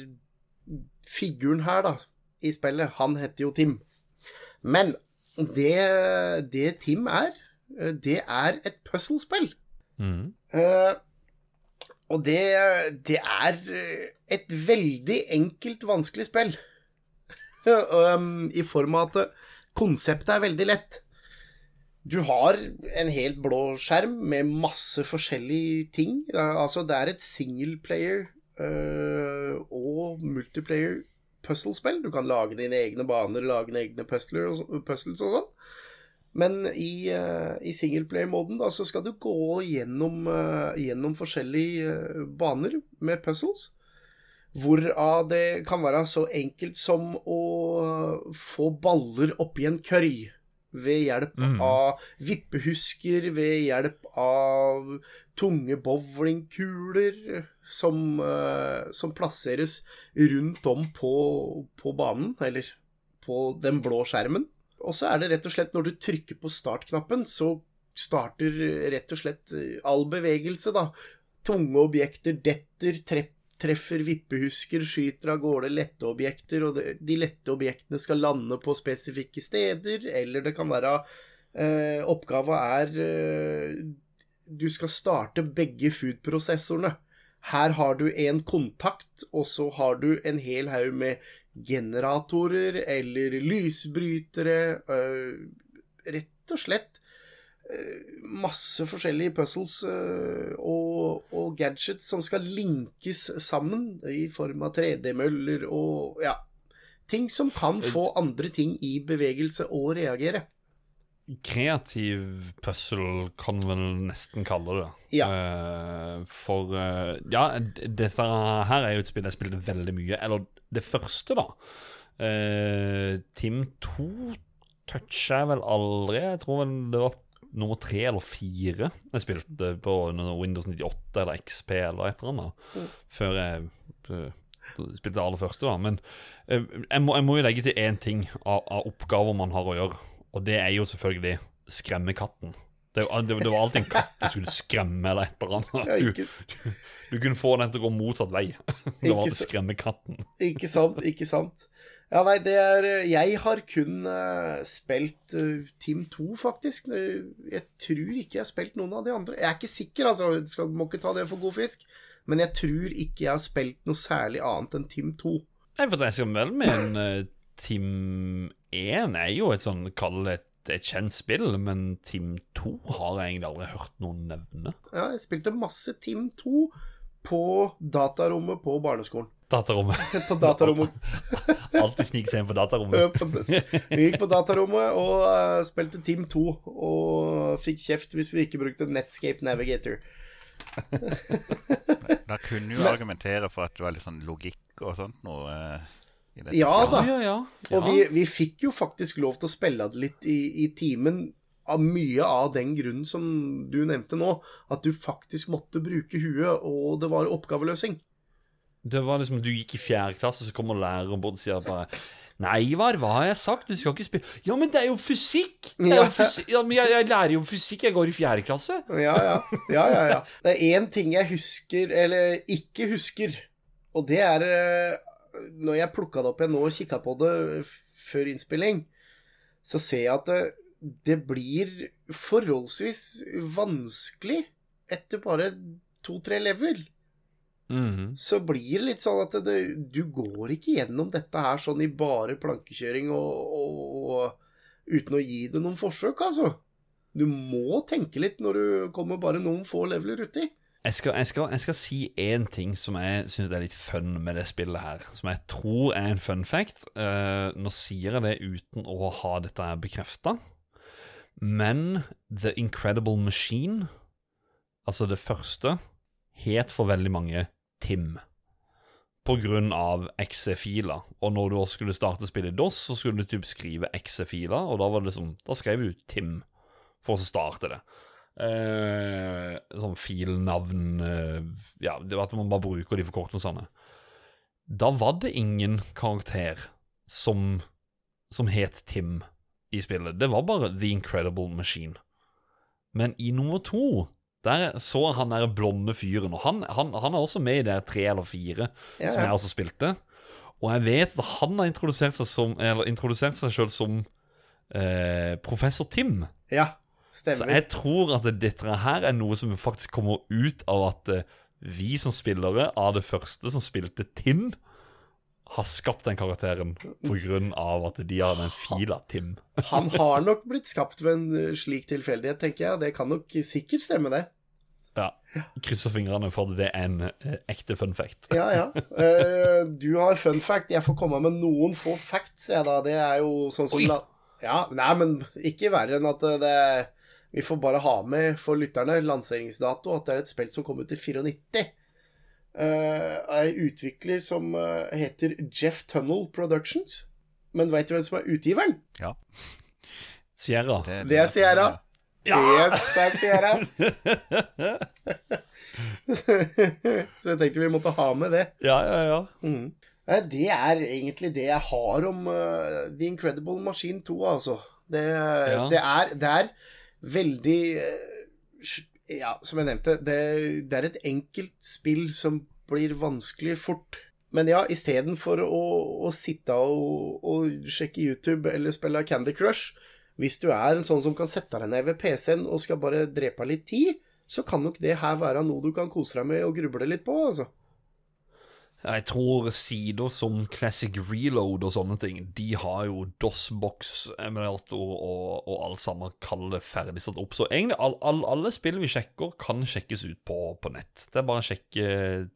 figuren her, da, i spillet, han heter jo Tim. Men det, det Tim er, eh, det er et puzzlespill. Mm. Uh, og det, det er eh, et veldig enkelt, vanskelig spill. um, I form av at konseptet er veldig lett. Du har en helt blå skjerm med masse forskjellige ting. Altså, det er et singleplayer og multiplayer puzzlespill. Du kan lage dine egne baner, lage dine egne puzzler og, puzzles og sånn. Men i, uh, i singleplayer-moden så skal du gå gjennom, uh, gjennom forskjellige uh, baner med puzzles. Hvorav det kan være så enkelt som å få baller oppi en kørj. Ved hjelp Mm. av vippehusker, ved hjelp av tunge bowlingkuler som, eh, som plasseres rundt om på, på banen, eller på den blå skjermen. Og så er det rett og slett når du trykker på startknappen, så starter rett og slett eh, all bevegelse, da. Tunge objekter detter, trepp, treffer vippehusker, skyter av gårde lette objekter, og de lette objektene skal lande på spesifikke steder, eller det kan være eh, Oppgava er eh, Du skal starte begge food-prosessorene. Her har du en kontakt, og så har du en hel haug med generatorer eller lysbrytere. øh, rett og slett øh, masse forskjellige puzzles øh, og, og gadgets som skal linkes sammen i form av 3D-møller og ja Ting som kan få andre ting i bevegelse og reagere. Kreativ puzzle kan vel nesten kalle det. Ja. Uh, for uh, Ja, dette her er jo et spill jeg spilte veldig mye. Eller det første, da. Uh, Team 2 toucha jeg vel aldri. Jeg tror vel det var nummer tre eller fire jeg spilte på Windows 98 eller XP eller et eller annet. Mm. Før jeg spilte det aller første, da. Men jeg, må, jeg må jo legge til én ting av, av oppgaver man har å gjøre. Og det er jo selvfølgelig skremmekatten. Det, det, det var alltid en katt du skulle skremme eller et eller annet. Du, du kunne få den til å gå motsatt vei. Det var å skremme katten. ikke sant, ikke sant. Ja, nei, det er Jeg har kun uh, spilt uh, Team 2, faktisk. Jeg tror ikke jeg har spilt noen av de andre. Jeg er ikke sikker, altså. Skal, må ikke ta det for god fisk. Men jeg tror ikke jeg har spilt noe særlig annet enn Team 2. Nei, for jeg skal vel med en uh, Team 1 er jo et sånn, kall det et, et kjent spill, men Team 2 har jeg egentlig aldri hørt noen nevne. Ja, jeg spilte masse Team 2 på datarommet på barneskolen. Datarommet. På datarommet. Alltid snike seg inn på datarommet. Vi gikk på datarommet og uh, spilte Team 2, og fikk kjeft hvis vi ikke brukte Netscape Navigator. Da kunne du argumentere for at det var litt sånn logikk og sånt noe dette. Ja da. Ja, ja, ja. Og vi, vi fikk jo faktisk lov til å spille det litt i, i timen av mye av den grunnen som du nevnte nå, at du faktisk måtte bruke huet, og det var oppgaveløsing. Det var liksom, Du gikk i fjerde klasse, så kommer læreren bort og sier bare Nei, Ivar, hva har jeg sagt? Du skal ikke spille Ja, men det er jo fysikk! Er jo fysikk. Ja, men jeg, jeg lærer jo fysikk. Jeg går i fjerde klasse. Ja, ja. ja, ja, ja. Det er én ting jeg husker, eller ikke husker, og det er eh, Når jeg plukka det opp igjen nå og kikka på det før innspilling, så ser jeg at det, det blir forholdsvis vanskelig etter bare to-tre level. Mhm. så blir det litt sånn at det, du går ikke gjennom dette her sånn i bare plankekjøring og, og, og uten å gi det noen forsøk, altså. Du må tenke litt når du kommer bare noen få leveler uti. Jeg skal, jeg, skal, jeg skal si én ting som jeg syns er litt fun med det spillet her. Som jeg tror er en fun fact. Uh, nå sier jeg det uten å ha dette her bekrefta. Men The Incredible Machine, altså det første, het for veldig mange Tim. På grunn av XE-filer. Og når du også skulle starte spillet i DOS, så skulle du typ skrive XE-filer, og da var det liksom Da skrev du Tim for å starte det. Eh, sånn filnavn eh, Ja, det var at man bare bruker de forkortelsene. da var det ingen karakter som, som het Tim i spillet. Det var bare The Incredible Machine. Men i nummer to der så han der blonde fyren, og han, han, han er også med i der tre eller fire Ja, som jeg også spilte. Og jeg vet at han har introdusert seg som Eller introdusert seg sjøl som eh, professor Tim. Ja, Så jeg tror at dette her er noe som faktisk kommer ut av at eh, vi som spillere av det første som spilte Tim, har skapt den karakteren av at de har den fila Tim. Han har nok blitt skapt ved en eh, slik tilfeldighet, tenker jeg. Det kan nok sikkert stemme, det. Ja. Krysser fingrene for at det er en eh, ekte fun fact. Ja, ja. Eh, du har fun fact. Jeg får komme med noen få facts, jeg, da. Det er jo sånn som Oi. Ja, nei, men ikke verre enn at det Vi får bare ha med for lytterne lanseringsdato at det er et spill som kom ut i 94. Uh, ei utvikler som uh, heter Jeff Tunnel Productions. Men veit du hvem som er utgiveren? Ja. Sierra. Det er Sierra. Yes, det er Sierra. Så jeg tenkte vi måtte ha med det. Ja, ja, ja. Mm. Det er egentlig det jeg har om uh, The Incredible Machine 2, altså. Det, det, er, det er veldig eh, Ja, som jeg nevnte, det, det er et enkelt spill som blir vanskelig fort. Men ja, istedenfor å, å sitte og, og sjekke YouTube eller spille Candy Crush Hvis du er en sånn som kan sette deg ned ved PC-en og skal bare drepe litt tid, så kan nok det her være noe du kan kose deg med og gruble litt på, altså. Jeg tror sider som Classic Reload og sånne ting, de har jo DOS-box-emulator og, og alt sammen kallet ferdig satt opp. Så egentlig all, all, alle spill vi sjekker, kan sjekkes ut på, på nett. Det er bare å sjekke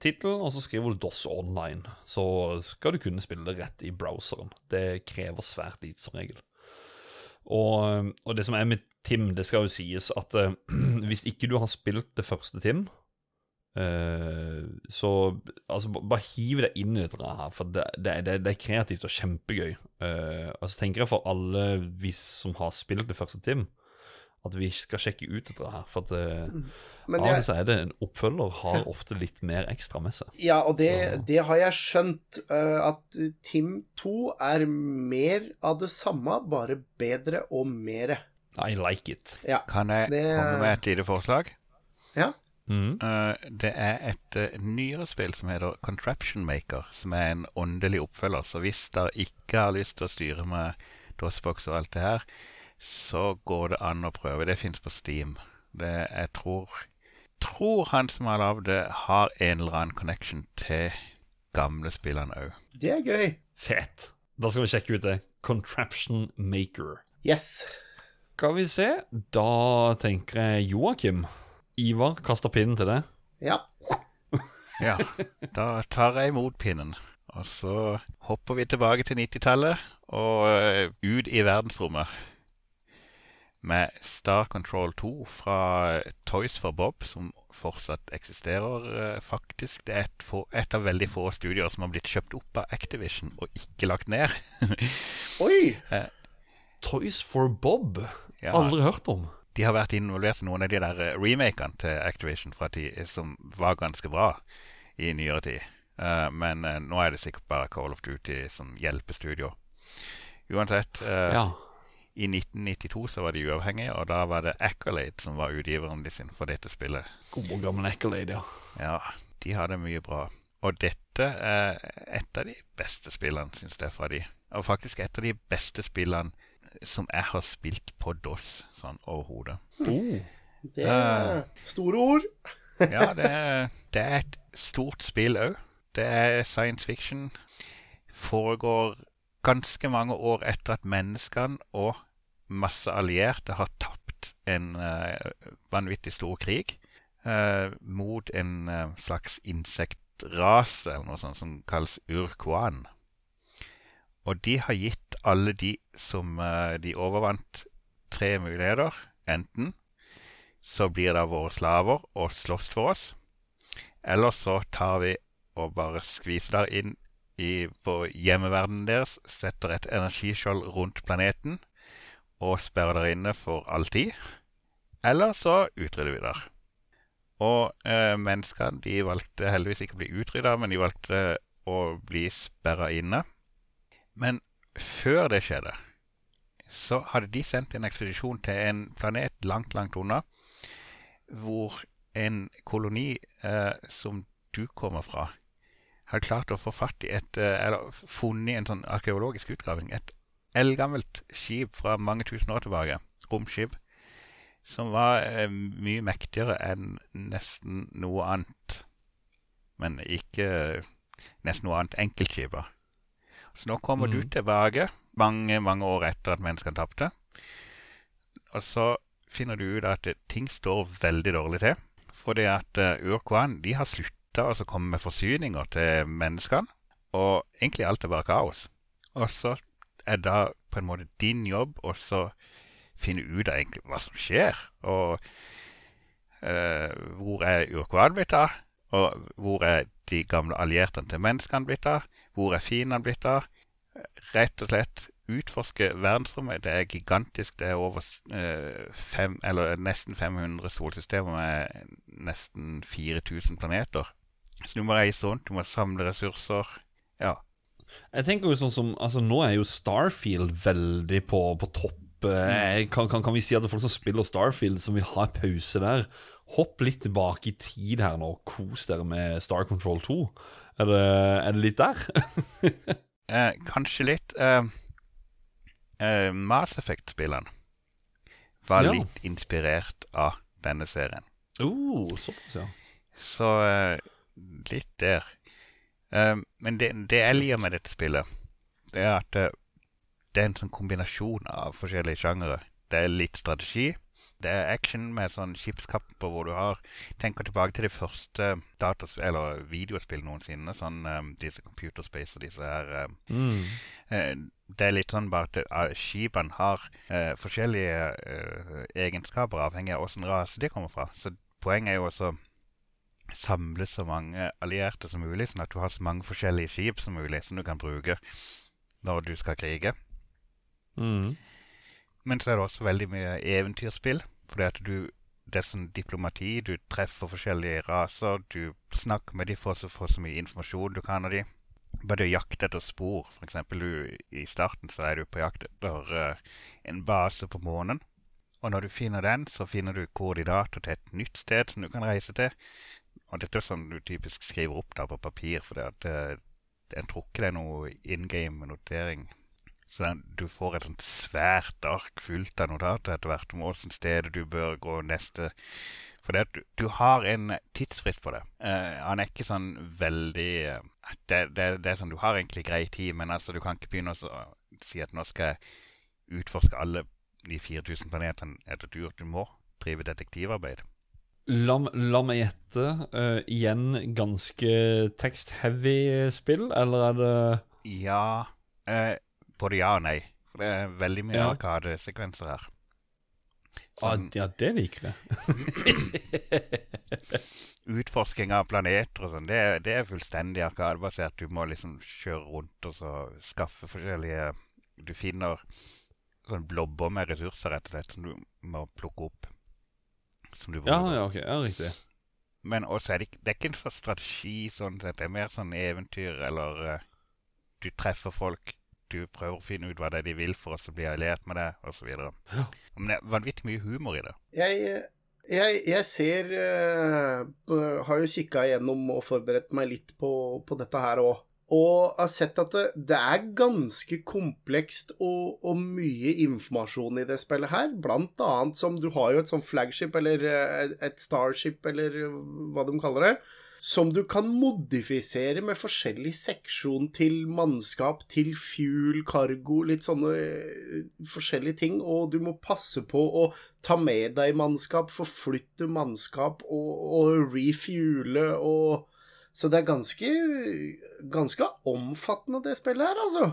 tittelen, og så skriver du DOS online. Så skal du kunne spille det rett i browseren. Det krever svært lite som regel. Og, og det som er med Tim, det skal jo sies at uh, hvis ikke du har spilt det første Tim, Eh, så altså, bare hiv deg inn i dette her, for det, det, det, det er kreativt og kjempegøy. Uh, og så tenker jeg for alle vi som har spilt det første Tim, at vi skal sjekke ut dette her. For at uh, Men av er det en oppfølger har ofte litt mer ekstra med seg. Ja, og det, det har jeg skjønt, at Tim 2 er mer av det samme, bare bedre og mere. I like it. Ja. Kan jeg Det- komme med et lite forslag? ja. Mm. Uh, det er et uh, nyere spill som heter Contraption Maker, som er en åndelig oppfølger. Så hvis dere ikke har lyst til å styre med DOSBox og alt det her, så går det an å prøve. Det fins på Steam. Det, jeg tror, tror han som har lagd det, har en eller annen connection til gamle spillene òg. Det er gøy. Fett. Da skal vi sjekke ut det. Contraption Maker. Yes. Skal vi se. Da tenker jeg Joakim. Ivar kaster pinnen til deg. Ja. Ja, da tar jeg imot pinnen. Og så hopper vi tilbake til 90-tallet og eh, ut i verdensrommet. Med Star Control 2 fra Toys for Bob, som fortsatt eksisterer, eh, faktisk. Det er et, få, et av veldig få studier som har blitt kjøpt opp av Activision og ikke lagt ned. Oi! Toys for Bob. Ja. Aldri hørt om. De har vært involvert i noen av de der eh, remakene til Activision fra ti, som var ganske bra i nyere tid. Uh, men uh, nå er det sikkert bare Call of Duty som hjelper studio. Uansett, Uh, Ja. i 1992 så var de uavhengige, og da var det Accolade som var utgiveren de sin for dette spillet. God gammel Accolade, ja. Ja, de hadde mye bra. Og dette er et av de beste spillene, syns jeg, fra de. Og faktisk et av de beste spillene som jeg har spilt på DOS, sånn overhodet. Mm. Det er store ord. Ja, det er, det er et stort spill òg. Det er science fiction. Foregår ganske mange år etter at menneskene og masse allierte har tapt en uh, vanvittig stor krig uh, mot en slags insektrase eller noe sånt som kalles urquan. Og de har gitt alle de som eh, de overvant, tre muligheter. Enten så blir det våre slaver og slåss for oss. Eller så tar vi og bare skviser der inn i på hjemmeverdenen deres, setter et energiskjold rundt planeten og sperrer der inne for alltid. Eller så utrydder vi der. Og eh, menneskene de valgte heldigvis ikke å bli utrydda, men de valgte å bli sperra inne. Men før det skjedde, så hadde de sendt en ekspedisjon til en planet langt, langt unna, hvor en koloni eh, som du kommer fra, hadde klart å få fatt i et eh, Eller funnet en sånn arkeologisk utgraving. Et eldgammelt skip fra mange tusen år tilbake. Romskip. Som var eh, mye mektigere enn nesten noe annet. Men ikke nesten noe annet enkeltskip. Så nå kommer du Mhm. tilbake mange, mange år etter at menneskene tapte. Og så finner du ut at eh, ting står veldig dårlig til. Fordi at uh, Urkwan de har slutta å komme med forsyninger til menneskene. Og egentlig alt er bare kaos. Og så er da på en måte din jobb å så finne ut av egentlig hva som skjer. Og eh, hvor er Urkwan blitt av? Og hvor er de gamle allierte til menneskene blitt av? Hvor er fin han blitt av? Rett og slett utforske verdensrommet. Det er gigantisk. Det er over eh, fem, eller nesten 500 solsystemer med nesten 4000 planeter. Så du må reise rundt, du må samle ressurser. Ja. Jeg tenker jo sånn som Altså Nå er jo Starfield veldig på, på topp. Eh, kan, kan, kan vi si at det er folk som spiller Starfield, som vil ha en pause der Hopp litt tilbake i tid her nå, kos dere med Star Control 2. Er det, er det litt der? Eh, kanskje litt. Eh, eh, Mass Effect-spilleren var Ja. litt inspirert av denne serien. Uh, såpass, ja. Så eh, litt der. Eh, men det, det jeg liker med dette spillet, det er at eh, det er en sånn kombinasjon av forskjellige sjangere. Det er litt strategi. Det er action med sånn skipskamper hvor du har Tenker tilbake til de første datas eller videospill noensinne. Sånn um, disse Computer Space og disse her um, Mm. uh, Det er litt sånn bare at eh, skipene har uh, forskjellige egenskaper avhengig av åssen rase de kommer fra. Så poenget er jo også samle så mange allierte som mulig, sånn at du har så mange forskjellige skip som mulig som du kan bruke når du skal krige. Mm. Men så er det også veldig mye eventyrspill. Du Det er sånn diplomati. Du treffer forskjellige raser. Du snakker med dem for å få så mye informasjon du kan av dem. Bare det å jakte etter spor. For du, I starten så er du på jakt etter uh, en base på månen. Og når du finner den, så finner du koordinater til et nytt sted som du kan reise til. Og dette er sånn du typisk skriver opp da på papir, for det at, uh, jeg tror ikke det er noe in game-notering. Så den, du får et sånt svært ark fullt av notater etter hvert om åssen sted du bør gå neste. For det du, du har en tidsfrist på det. Uh, han er ikke sånn veldig eh, det, det, det er sånn Du har egentlig grei tid, men altså du kan ikke begynne å si at nå skal jeg utforske alle de 4000 planetene etter tur. Du må drive detektivarbeid. La, la meg gjette. Uh, igjen ganske tekst-heavy spill, eller er det Ja eh, Både ja og nei. For det er veldig mye Ja. arkadesekvenser her. ah, Sånn- Ja, det liker jeg. utforsking av planeter og sånn, det, det er fullstendig arkadebasert. Du må liksom kjøre rundt og så skaffe forskjellige Du finner sånn blobber med ressurser, rett og slett, som du må plukke opp. Som du Ja, bruker. ja, ok. Ja, riktig. Men også er det, det er ikke en sånn strategi sånn sett. Det er mer sånn eventyr, eller uh, du treffer folk. Du prøver å finne ut hva det er de vil for oss å bli alliert med det, osv. Ja. Men det er vanvittig mye humor i det. Jeg, jeg, jeg ser uh, Har jo kikka igjennom og forberedt meg litt på, på dette her òg. Og har sett at det, det er ganske komplekst og, og mye informasjon i det spillet her. Blant annet som Du har jo et sånt flagship, eller eh, et starship, eller hva de kaller det. Som du kan modifisere med forskjellig seksjon til mannskap, til fuel, cargo, litt sånne eh, forskjellige ting. Og du må passe på å ta med deg mannskap, forflytte mannskap og, og refuele og Så det er ganske, ganske omfattende, det spillet her, altså.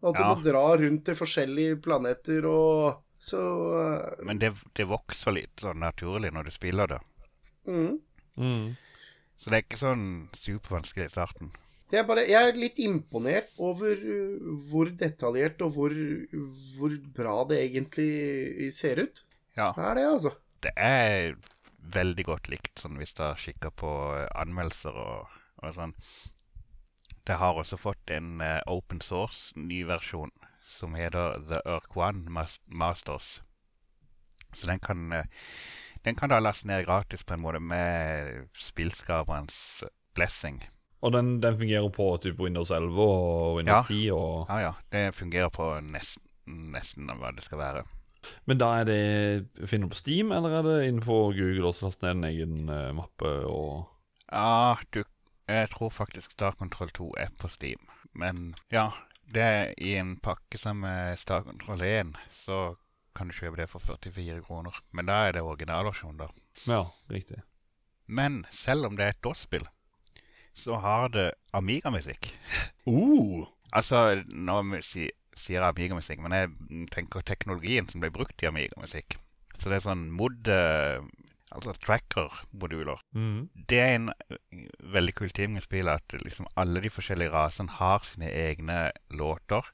At du Ja. må dra rundt til forskjellige planeter og Så uh... Men det, det vokser litt sånn naturlig når du spiller det. mm. Mm. Så det er ikke sånn supervanskelig i starten. Er, bare, jeg er litt imponert over uh, hvor detaljert og hvor, hvor bra det egentlig ser ut. Ja, Det er det, altså. det er veldig godt likt sånn hvis du har kikka på eh, anmeldelser og, og sånn. Det har også fått en uh, open source ny versjon som heter The Urk One Masters. Så den kan, eh, den kan da laste ned gratis på en måte med spillskaperens blessing. Og den, den fungerer på typ Windows 11 og Windows 10 og Ja, ja. Det fungerer på nesten, nesten hva det skal være. Men da er det Finner du på Steam, eller er det innenfor Google også laste ned en egen uh, mappe og Ja, du Jeg tror faktisk Star Control 2 er på Steam. Men ja, det er i en pakke som er Star Control 1, så kan du kjøpe det for 44 kroner. Men da er det originalversjonen, da. Ja, riktig. Men selv om det er et DOS-spill, så har det Amiga-musikk. Uh, Altså, nå si, sier jeg Amiga-musikk, men jeg tenker teknologien som ble brukt i Amiga-musikk. Så det er sånn mod... eh, Altså tracker-moduler. mm. Det er en eh, veldig kul ting med spillet at liksom alle de forskjellige rasene har sine egne låter.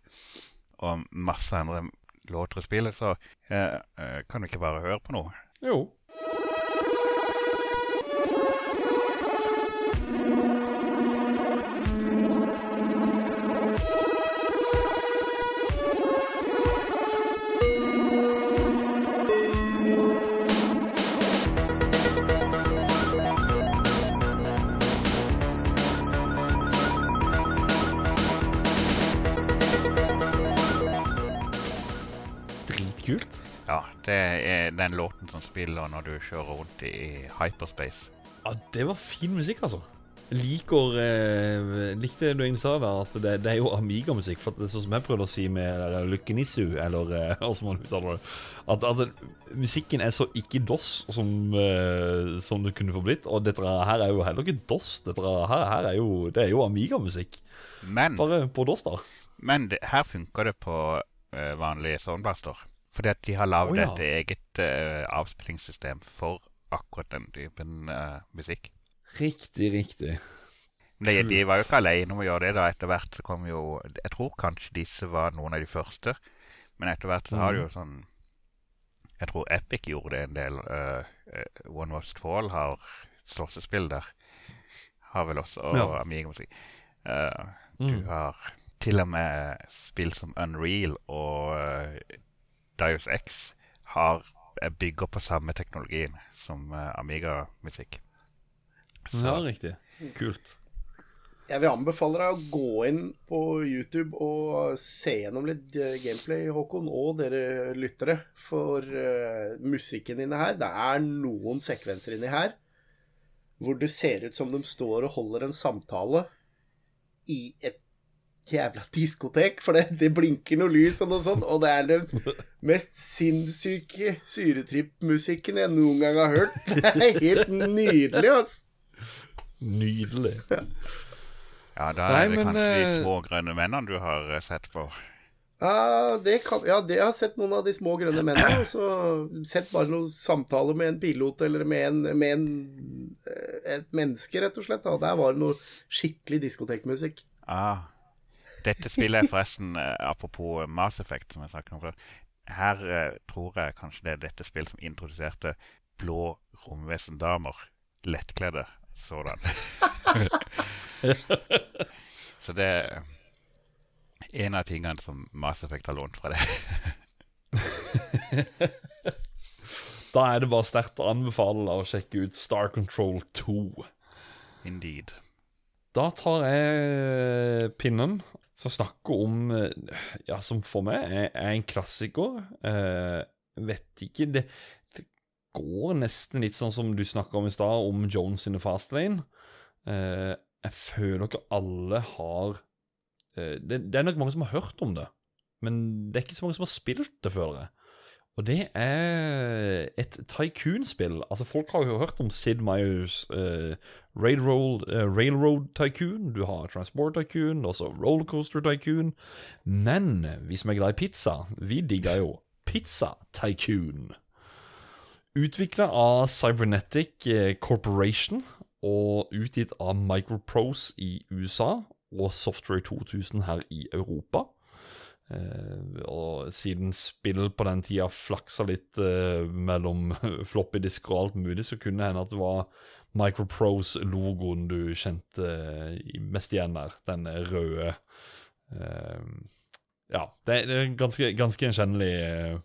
Og masse andre låter spillet, så eh, eh, kan du ikke bare høre på noe. Jo. Dritkult. Ja, det er den låten som spiller når du kjører rundt i hyperspace. Ja, det var fin musikk, altså. Liker eh, Likte det du egentlig sa der, at det, det er jo Amiga-musikk. For det er sånn som jeg prøvde å si med der Lykkenissu, eller hvordan man uttaler det At, at musikken er så ikke DOS som, eh, som det kunne få blitt. Og dette her er jo heller ikke DOS. Dette her, her er jo Det er jo Amiga-musikk. Bare på DOS, da. men det, her funker det på eh, vanlige soundblaster. Fordi at de har lagd oh, ja. et eget uh, avspillingssystem for akkurat den typen uh, musikk. Riktig, riktig. Men de, de var jo ikke alene om å gjøre det. da. Etter hvert så kom jo Jeg tror kanskje disse var noen av de første. Men etter hvert så har de jo sånn Jeg tror Epic gjorde det en del. eh, One Must Fall har slåssespill der. Har vel også og Ja. Amiga-musikk. Eh, Mm. Du har til og med spill som Unreal og uh, Dios X har er bygger på samme teknologien som eh, Amiga-musikk. Så Ja, riktig. Kult. Jeg vil anbefale deg å gå inn på YouTube og se gjennom litt eh, gameplay, Håkon, og dere lyttere. For uh, musikken inne her Det er noen sekvenser inni her hvor det ser ut som de står og holder en samtale i et jævla diskotek. For det, det blinker noe lys og noe sånt, og det er den mest sinnssyke syretripp-musikken jeg noen gang har hørt. Det er helt nydelig, altså. Nydelig. Ja, da Nei, er det men, kanskje de eh, små grønne mennene du har eh, sett på. Ja, det kan, ja, det jeg har sett noen av de små grønne mennene. Og så sett bare noen samtaler med en pilot eller med, en, med en, eh, et menneske, rett og slett. Da. Der var det noe skikkelig diskotekmusikk. Ah, dette spillet er forresten, eh, apropos Mass Effect, som jeg snakket om før. Her eh, tror jeg kanskje det er dette spillet som introduserte blå romvesendamer. Lettkledde sådan. Så det er en av tingene som Mass Effect har lånt fra det. Da er det bare sterkt å anbefale å sjekke ut Star Control 2. Indeed. Da tar jeg pinnen som snakker om eh, Ja, som for meg er, er en klassiker. Eh, vet ikke det, det går nesten litt sånn som du snakka om i stad, om Jones in the fast lane. Eh, jeg føler ikke alle har eh, det, det er nok mange som har hørt om det, men det er ikke så mange som har spilt det, føler jeg. Og det er et tycoon-spill. Altså, folk har jo hørt om Sid Meyers uh, Railroad, uh, Railroad Tycoon. Du har Transport Tycoon, også Rollercoaster Tycoon. Men vi som er glad i pizza, vi digger jo Pizza Tycoon. Utvikla av Cybernetic eh, Corporation og utgitt av Microprose i USA og Software 2000 her i Europa. Eh, og siden spill på den tida flaksa litt uh, mellom floppy disker og alt mulig, så kunne det hende at det var Microprose-logoen du kjente eh, mest igjen der. Den røde uh, Ja, det er en ganske, ganske gjenkjennelig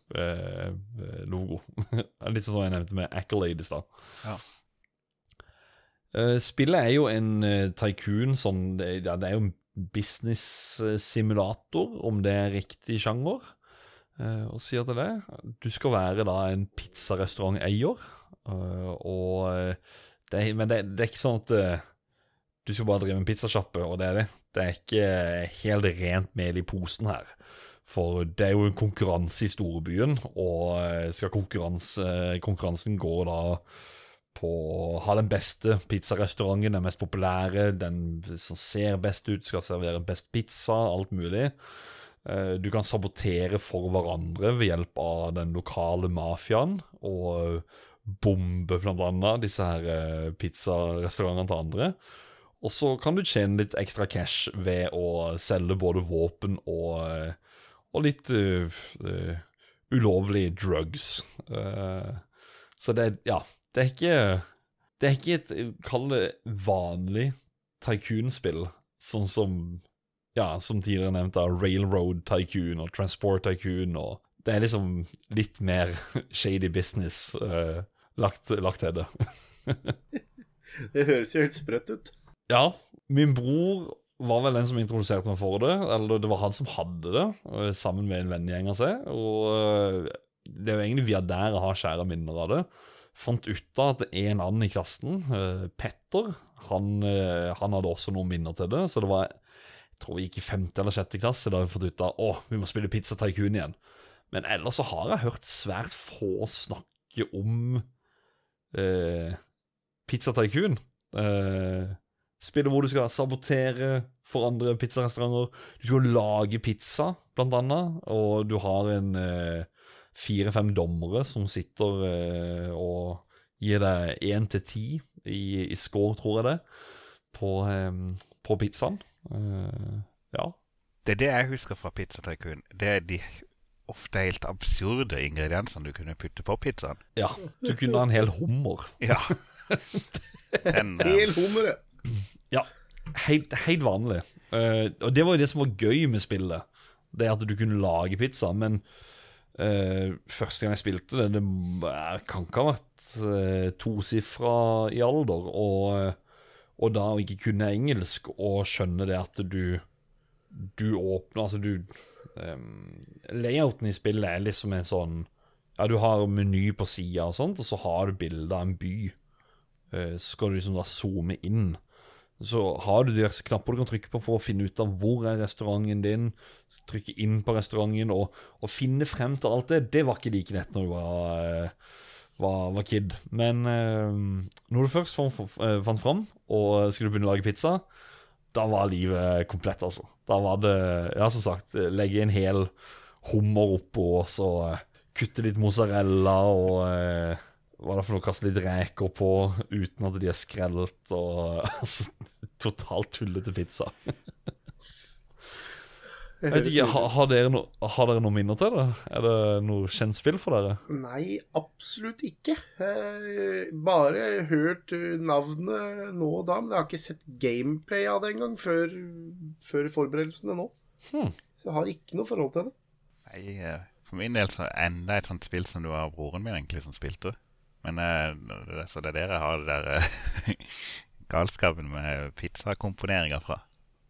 logo. Litt sånn som jeg nevnte med Accolade i stad. Ja. Spillet er jo en tycoon sånn det er jo en business-simulator, om det er riktig sjanger og å si at det. Du skal være da en pizzarestauranteier, eh, og eh, det Men det, det, er ikke sånn at eh, du skal bare drive en pizzasjappe, og det er det. Det er ikke helt rent mel i posen her. For det er jo en konkurranse i storbyen, og eh, skal konkurranse, konkurransen gå da på å ha den beste pizzarestauranten, den mest populære, den som ser best ut, skal servere best pizza, alt mulig. Eh, Du kan sabotere for hverandre ved hjelp av den lokale mafiaen, og bombe annet disse her eh, pizzarestaurantene til andre. Og så kan du tjene litt ekstra cash ved å selge både våpen og, eh, og litt uh, uh, ulovlige drugs. Uh, så det, er ja, det er ikke Det er ikke et, kall det, vanlig tycoon-spill, sånn som ja, som tidligere nevnt da, Railroad Tycoon og Transport Tycoon. og Det er liksom litt mer shady business uh, lagt, lagt til det. det høres jo helt sprøtt ut. Ja, min bror var vel den som introduserte meg for det. Eller det var han som hadde det, uh, sammen med en vennegjeng av seg. Og uh, det er jo egentlig via der jeg har skjæra minner av det. Fant ut av at en annen i klassen, Petter, han, han hadde også noen minner til det. Så det var jeg tror vi gikk i femte eller sjette klasse da vi fått ut av å, vi må spille Pizza Tycoon igjen. Men ellers så har jeg hørt svært få snakke om eh, Pizza Tycoon. Eh, spillet hvor du skal sabotere for andre pizzarestauranter. Du skal lage pizza, blant annet, og du har en eh, fire-fem dommere som sitter eh, og gir deg én til ti i, i score, tror jeg det, på, eh, på pizzaen. Eh, ja. Det er det jeg husker fra Pizza Det er de ofte helt absurde ingrediensene du kunne putte på pizzaen. Ja. Du kunne ha en hel hummer. Ja. En hel hummer, ja. Helt, helt vanlig. Uh, og det var jo det som var gøy med spillet. Det at du kunne lage pizza. Men uh, første gang jeg spilte det, det kan ikke ha vært uh, tosifra i alder. Og og da å ikke kunne engelsk og skjønne det at du Du åpner Altså, du um, Layouten i spillet er liksom en sånn Ja, du har meny på sida og sånt, og så har du bilde av en by. Uh, så skal du liksom da zoome inn. Så har du diverse knapper du kan trykke på for å finne ut av hvor er restauranten din. Trykke inn på restauranten og, og finne frem til alt det. Det var ikke like lett når du var uh, var, var kid. Men eh, når du først fant, frem, og skulle begynne å lage pizza, da var livet komplett, altså. Da var det, ja, som sagt, legge en hel hummer oppå, og så kutte litt mozzarella og eh, hva er det for noe, kaste litt reker på uten at de er skrelt, og altså Totalt tullete pizza. Jeg vet ikke, har, har, dere no, har, dere noen minner til det? Er det noe kjent spill for dere? Nei, absolutt ikke. Eh, bare hørt navnet nå og da, men jeg har ikke sett gameplay av det engang før, før forberedelsene nå. Hmm. Jeg har ikke noe forhold til det. Nei, eh, For min del så er enda et sånt spill som det var broren min egentlig som spilte. Men eh, Så det er der jeg har det der eh, galskapen med pizzakomponeringer fra.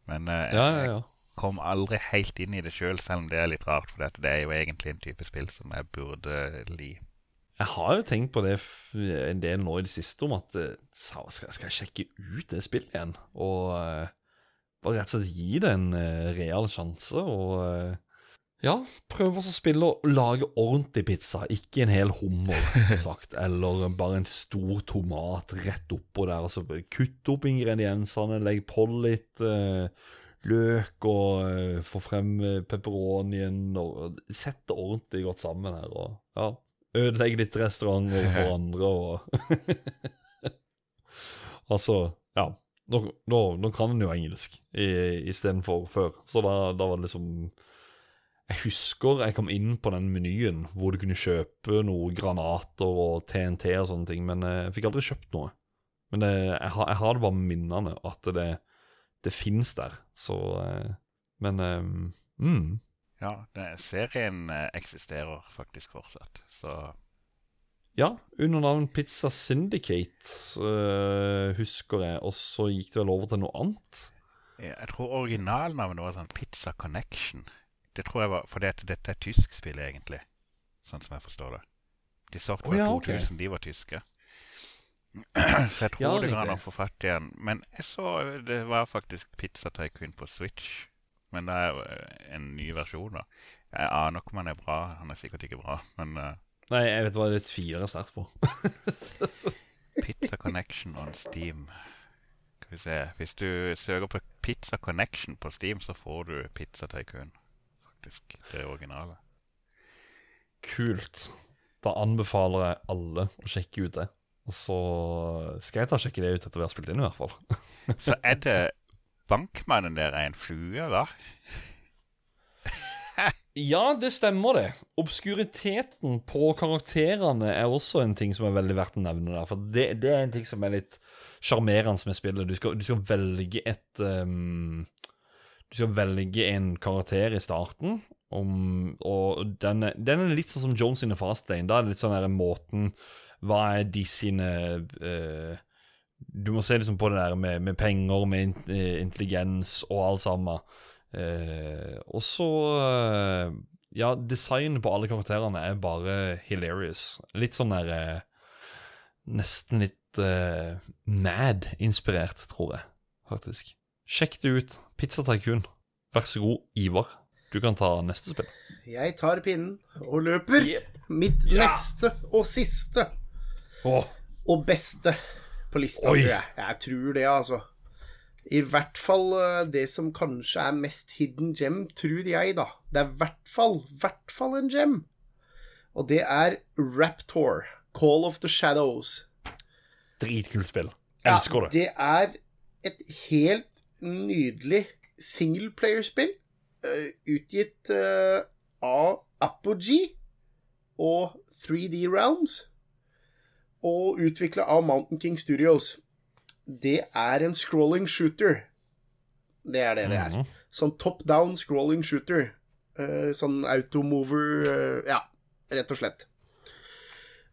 Men eh, ja, ja, ja kom aldri helt inn i det sjøl, selv, selv om det er litt rart. For det er jo egentlig en type spill som jeg burde li. Jeg har jo tenkt på det en del nå i det siste, om at eh, skal, jeg sjekke ut det spillet igjen? Og uh, bare rett og slett gi det en uh, real sjanse. Og ja, prøv å spille og lage ordentlig pizza, ikke en hel hummer, som sagt. eller bare en stor tomat rett oppå der. Altså, kutt opp ingrediensene, legg på litt løk og uh, få frem uh, pepperonien og Sett det ordentlig godt sammen her. og ja, Ødelegge litt restauranter for andre og Altså, ja. Nå, nå, nå kan en jo engelsk istedenfor før. Så da, da, var det liksom Jeg husker jeg kom inn på den menyen hvor du kunne kjøpe noe granater og TNT og sånne ting, men jeg fikk aldri kjøpt noe. Men det, jeg, har, jeg har det bare minnene at det, det fins der. Så eh, Men eh, mm. Ja, det, serien eh, eksisterer faktisk fortsatt, så Ja, under navn Pizza Syndicate, øh, husker jeg. Og så gikk det vel over til noe annet. Jeg tror originalnavnet var sånn Pizza Connection. Det tror jeg var fordi at dette er tysk spill, egentlig. Sånn som jeg forstår det. De Software oh, ja, ok. 2000, de var tyske. Så jeg tror Ja, det går an å få fatt i den. Men jeg så det var faktisk Pizza Tycoon på Switch. Men det er eh, en ny versjon, da. Jeg aner ikke om han er bra. Han er sikkert ikke bra, men uh... Nei, jeg vet hva det tviler jeg sterkt på. Pizza Connection on Steam. Skal vi se Hvis du søker på Pizza Connection på Steam, så får du Pizza Tycoon. Faktisk. Det originale. Kult. Da anbefaler jeg alle å sjekke ut det. Og så skal jeg ta og sjekke det ut etter vi har spilt inn, i hvert fall. Så er det bankmannen der er en flue, da? Ja, det stemmer det. Obskuriteten på karakterene er også en ting som er veldig verdt å nevne der. For det, det er en ting som er litt sjarmerende med spillet. Du skal, du skal velge et ehm, Du skal velge en karakter i starten, om, og den er, den er litt sånn som Jones sine Fastlane. Da er det litt sånn der måten Hva er de sine eh, Du må se liksom på det der med, med penger, med eh, intelligens og alt sammen. Eh, og så eh, Ja, designet på alle karakterene er bare hilarious. Litt sånn der Nesten litt mad-inspirert, tror jeg, faktisk. Sjekk det ut. Pizza Tycoon. Vær så god, Ivar. Du kan ta neste spill. Jeg tar pinnen og løper. Mitt neste og siste oh. og beste på lista, Oi. tror jeg. Jeg tror det, altså. I hvert fall eh, det som kanskje er mest hidden gem, tror jeg, da. Det er i hvert fall, hvert fall en gem. Og det er Raptor. Call of the Shadows. dritkult spill. Ja, Elsker det. Det er et helt nydelig singleplayerspill. Uh, utgitt eh, av Apogee og 3D Realms. Og utvikla av Mountain King Studios. Det er en scrolling shooter. Det er det det er. Mhm. Sånn top down scrolling shooter. Eh, sånn automover eh, Ja, rett og slett.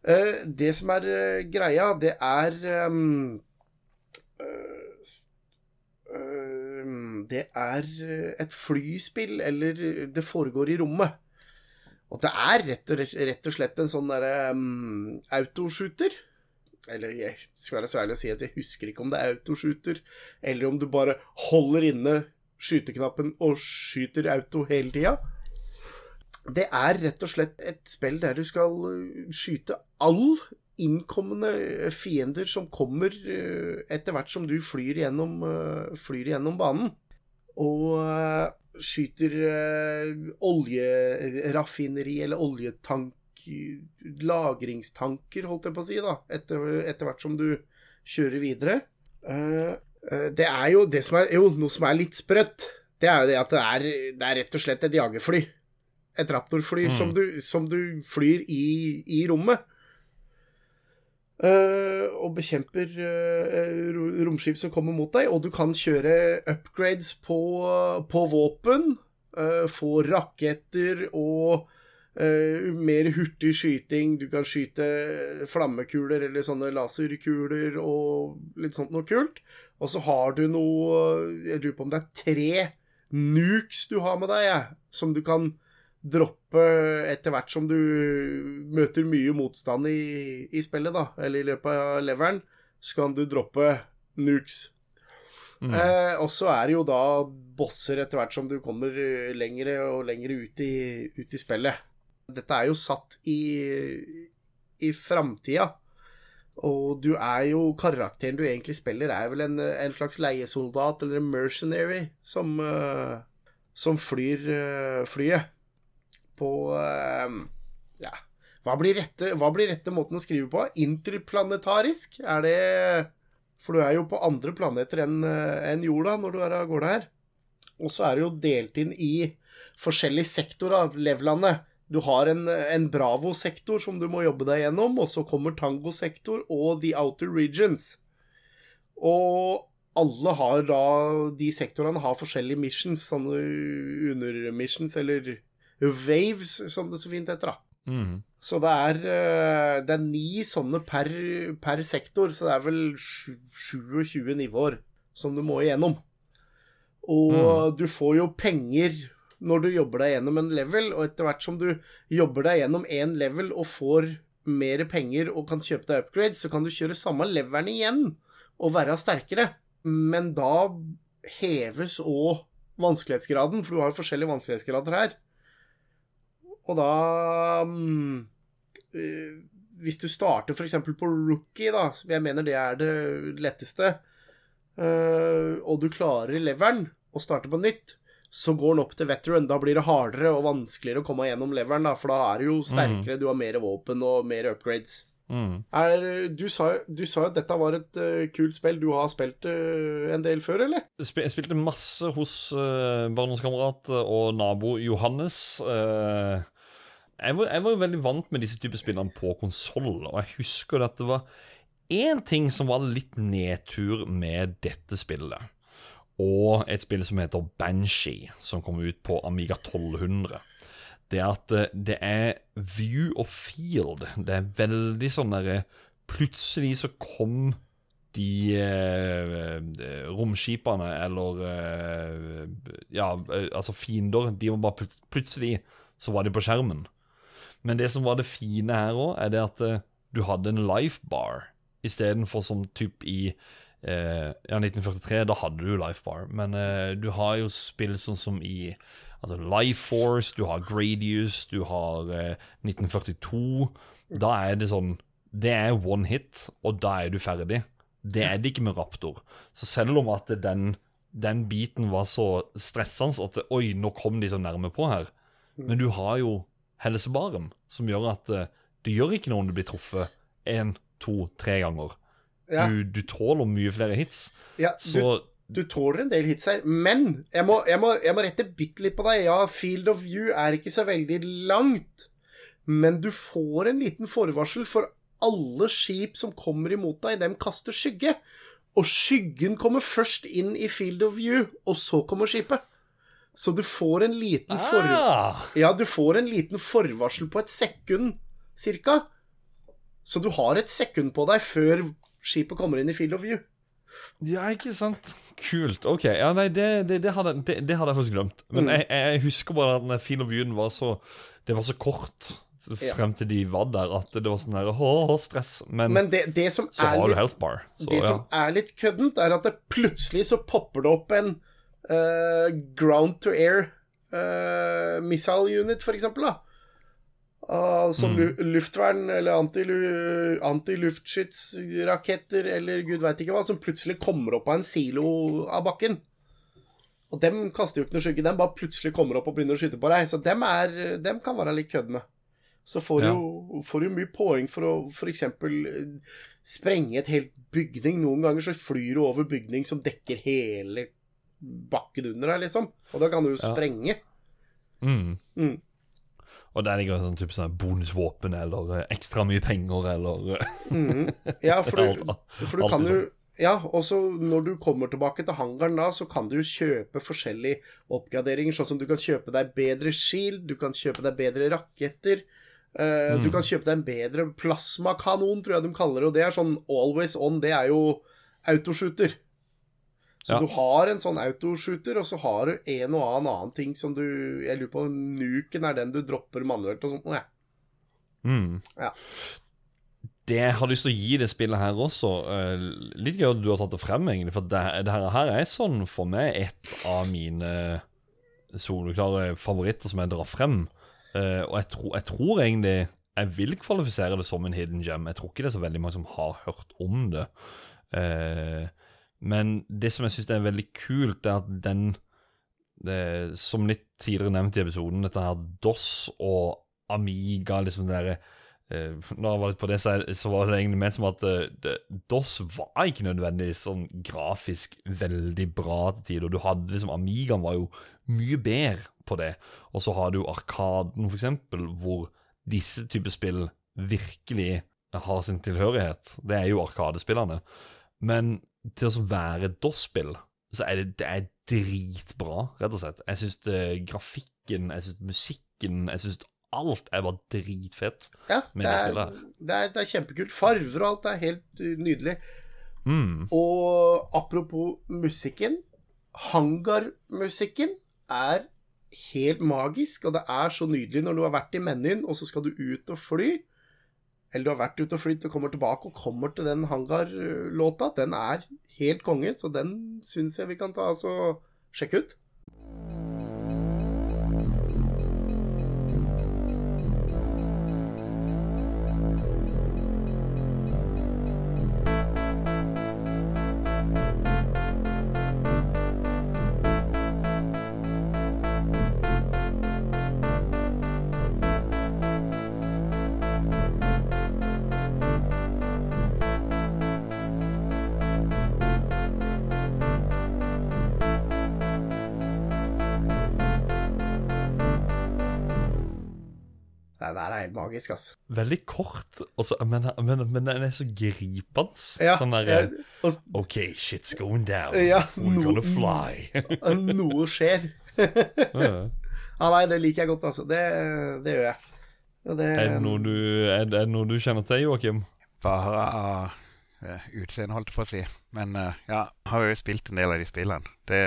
Eh, det som er eh, greia, det er eh, ehm, Det er eh, et flyspill, eller det foregår i rommet. Og det er rett og, slett en sånn derre um, autoshooter. Eller jeg skal være så ærlig å si at jeg husker ikke om det er autoshooter, eller om du bare holder inne skyteknappen og skyter auto hele tida. Det er rett og slett et spill der du skal uh, skyte all innkommende fiender som kommer uh, etter hvert som du flyr gjennom, uh, flyr gjennom banen. Og skyter oljeraffineri eller oljetank Lagringstanker, holdt jeg på å si, da, etter, etter hvert som du kjører videre. Det er jo det som er Jo, noe som er litt sprøtt, det er jo det at det er, det er rett og slett et jagerfly. Et raptorfly Mm. som, du, som du flyr i, i rommet. Eh, og bekjemper eh, romskip som kommer mot deg, og du kan kjøre upgrades på, på våpen. eh, få raketter og mer hurtig skyting. Du kan skyte flammekuler eller sånne laserkuler og litt sånt noe kult. Og så har du noe Jeg lurer på om det er tre nukes du har med deg, jeg, som du kan droppe etter hvert som du møter mye motstand i, i spillet, da. Eller i løpet av leveren. Så kan du droppe nukes. Mm. Eh, og så er det jo da bosser etter hvert som du kommer eh, lengre og lengre ut i, ut i spillet. Dette er jo satt i, i framtida. Og du er jo Karakteren du egentlig spiller, er vel en, en slags leiesoldat eller en mercenary som, eh, som flyr eh, flyet på eh, Ja, hva blir, rette, hva blir rette måten å skrive på? Interplanetarisk? Er det For du er jo på andre planeter enn en jorda når du er av gårde her. Og så er det jo delt inn i forskjellige sektorer, levlandet. Du har en, en Bravo-sektor som du må jobbe deg gjennom, og så kommer Tango-sektor og The Outer Regions. Og alle har da De sektorene har forskjellige missions, sånne undermissions, eller waves, som det så fint heter, da. Mm. Så det er, eh, det er ni sånne per, per sektor, så det er vel 27 nivåer som du må igjennom. Og du får jo penger når du jobber deg gjennom en level, og etter hvert som du jobber deg gjennom én level og får mer penger og kan kjøpe deg upgrade, så kan du kjøre samme leveren igjen og være sterkere. Men da heves òg vanskelighetsgraden, for du har jo forskjellige vanskelighetsgrader her. Og da mm, eh, Hvis du starter f.eks. på rookie, da, jeg mener det er det letteste, uh, og du klarer leveren og starter på nytt, så går den opp til veteran. Da blir det hardere og vanskeligere å komme gjennom leveren, da, for da er du jo sterkere, du har mer våpen og mer upgrades. Mm. Er, du, sa, du sa at dette var et uh, kult spill. Du har spilt uh, en del før, eller? Sp jeg spilte masse hos uh, barndomskamerat og nabo Johannes. eh, jeg, var, jeg var jo veldig vant med disse typer spillene på konsoll, og jeg husker at det var én ting som var litt nedtur med dette spillet. Og et spill som heter Banshee, som kom ut på Amiga 1200. Det er at eh, det er view og field. Det er veldig sånn derre Plutselig så kom de eh, eh, romskipene eller eh, Ja, eh, altså fiender. De var bare plut Plutselig så var de på skjermen. Men det som var det fine her òg, er det at uh, du hadde en life bar istedenfor som typ i uh, ja, 1943. Da hadde du life bar, men uh, du har jo spill sånn som i Altså Life Force, du har Gradius, du har eh, 1942. Da er det sånn Det er one hit, og da er du ferdig. Det er det ikke med Raptor. Så selv om at den, den biten var så stressende at Oi, nå kom de så nærme på her. Men du har jo helsebaren, som gjør at eh, det gjør ikke noe om du blir truffet én, to, tre ganger. Ja. Du, du tåler mye flere hits. Ja, du, Så du tåler en del hits her, men jeg må, jeg må, jeg må rette bitte litt på deg. Ja, Field of View er ikke så veldig langt, men du får en liten forvarsel, for alle skip som kommer imot deg, dem kaster skygge. Og skyggen kommer først inn i Field of View, og så kommer skipet. Så du får en liten for... ah, Ja, du får en liten forvarsel på et sekund, cirka. Så du har et sekund på deg før skipet kommer inn i Field of View. Ja, ikke sant? Kult. OK. Ja, nei, det, det, det, hadde, det, hadde jeg faktisk glemt. Men Mm. jeg, jeg husker bare at field Feel of View var så Det var så kort frem til de var der, at det var sånn her Åh, stress. Men, Men det, det som så har du health bar. Så Det ja. som er litt køddent, er at det plutselig så popper det opp en eh, ground to air uh, missile unit, for eksempel, da. Ah, som Mm. lu luftvern eller antiluftskytsraketter anti eller gud veit ikke hva, som plutselig kommer opp av en silo av bakken. Og dem kaster jo ikke noe skygge, dem bare plutselig kommer opp og begynner å skyte på deg. Så dem, er, dem kan være litt køddende. Så får du Ja. jo får du mye poeng for å f.eks. sprenge et helt bygning. Noen ganger så flyr du over bygning som dekker hele bakken under deg, liksom. Og da kan du jo Ja. sprenge. Mm. Mm. Og der ligger sånn type sånn bonusvåpen eller eh, ekstra mye penger eller eh, Mhm. Ja, for du, for du kan jo Ja, og så når du kommer tilbake til hangaren da, så kan du jo kjøpe forskjellige oppgraderinger. Sånn som du kan kjøpe deg bedre shield, du kan kjøpe deg bedre raketter. Du Mm. kan kjøpe deg en bedre plasmakanon, tror jeg de kaller det. Og det er sånn always on. Det er jo autoshooter. Så Ja. du har en sånn autoshooter, og så har du en og annen annen ting som du Jeg lurer på om nuken er den du dropper manuelt og sånt. noe, mm. Ja. Det jeg har lyst til å gi det spillet her også eh, Litt gøy at du har tatt det frem, egentlig. For det, det her, er sånn for meg et av mine soloklare favoritter som jeg drar frem. Eh, og jeg, tro, jeg tror egentlig jeg vil kvalifisere det som en hidden gem. Jeg tror ikke det er så veldig mange som har hørt om det. Eh, men det som jeg syns er veldig kult, er at den det, Som litt tidligere nevnt i episoden, dette her DOS og Amiga, liksom det derre eh, Når jeg var litt på det, så, så var det egentlig ment som at eh, det, DOS var ikke nødvendigvis sånn grafisk veldig bra til tider. Du hadde liksom Amigaen var jo mye bedre på det. Og så har du Arkaden, for eksempel, hvor disse typer spill virkelig har sin tilhørighet. Det er jo Arkadespillene. Men til å være et DOS-spill, så er det, det er dritbra, rett og slett. Jeg syns grafikken, jeg syns musikken, jeg syns alt er bare dritfett Ja, det det er, her. det, er, det er kjempekult. Farver og alt er helt uh, nydelig. Mm. Og apropos musikken. Hangarmusikken er helt magisk, og det er så nydelig når du har vært i menyen, og så skal du ut og fly. Eller du har vært ute og flydd og kommer tilbake og kommer til den hangarlåta. Den er helt konge, så den syns jeg vi kan ta og sjekke ut. Det der er helt magisk, altså. Veldig kort, også, men, men, men den er så gripende. Ja, sånn der jeg- OK, shit's going down. Ja, We're no- gonna fly. noe skjer. Ja. Ja, nei, det liker jeg godt, altså. Det, det gjør jeg. Det, er, det noe du, er, det- er det noe du kjenner til, Joakim? Bare av uh, utseendet, holdt jeg på å si. Men uh, ja, har jo spilt en del av de spillene. Det,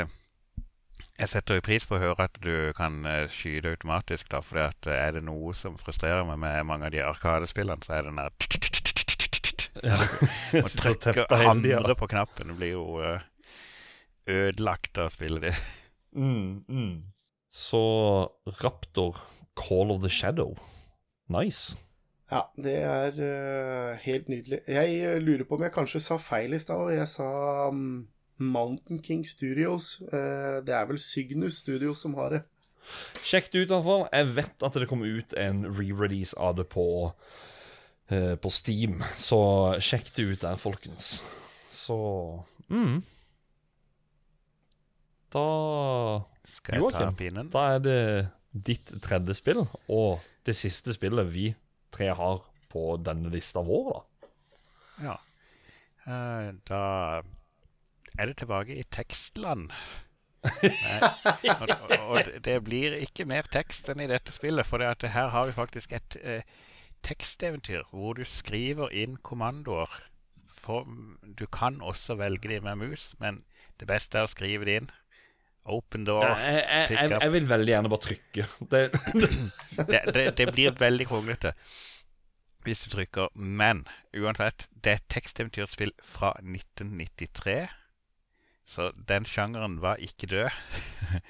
jeg setter jo pris på å høre at du kan eh, skyte automatisk, da, for er det noe som frustrerer meg med mange av de arkadespillene, så er det den der. Å trykke hamre på knappen. Det blir jo eh, ødelagt av å spille det. Mm, mm. Så Raptor, Call of the Shadow. Nice. Ja, det er uh, helt nydelig. Jeg eh, lurer på om jeg kanskje sa feil i stad, og jeg sa um, Mountain King Studios. Eh, det er vel Cygnus Studios som har det. Sjekk det ut, i hvert fall. Jeg vet at det kommer ut en re-release av det på, eh, på Steam, så sjekk det ut der, folkens. Så mm. Da Skal jeg ta Joakim, pinnen? Da er det ditt tredje spill, og det siste spillet vi tre har på denne lista vår, da. Ja. Uh, da er det tilbake i tekstland. Nei, og, og det- blir ikke mer tekst enn i dette spillet, for det at her har vi faktisk et eh, teksteventyr hvor du skriver inn kommandoer. For, du kan også velge de med mus, men det beste er å skrive det inn. Open door. Jeg, jeg, jeg, jeg vil veldig gjerne bare trykke. Det, det, det, det blir veldig kronglete hvis du trykker. Men uansett, det er et teksteventyrspill fra 1993. Så den sjangeren var ikke død.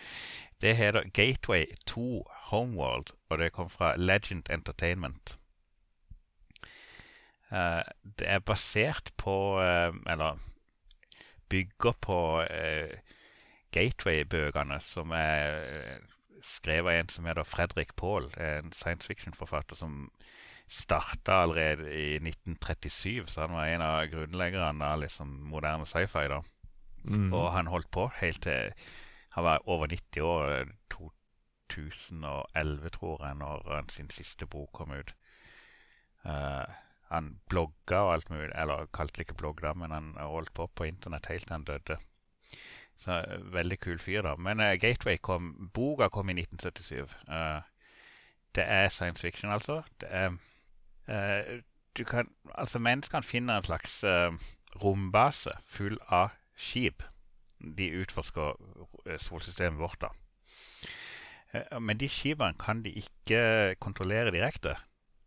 Det heter Gateway 2 Homeworld, og det kom fra Legend Entertainment. Eh, det er basert på eh, Eller bygger på eh, Gateway-bøkene, som er skrevet av en som heter Fredrik Paul, en science fiction-forfatter som starta allerede i 1937. Så han var en av grunnleggerne av liksom moderne sci-fi. da. Mm. Og han holdt på helt til han var over 90 år. 2011, tror jeg, når han sin siste bok kom ut. Uh, han blogga og alt mulig, eller kalte det ikke blogg, da, men han holdt på på internett helt til han døde. Så eh, Veldig kul fyr, da. Men uh, Gateway kom, boka kom i 1977. Uh, det er science fiction, altså. Det er eh, du kan, altså Menneskene finner en slags eh, rombase full av skip. De utforsker eh, solsystemet vårt, da. Eh, Men de skipene kan de ikke kontrollere direkte.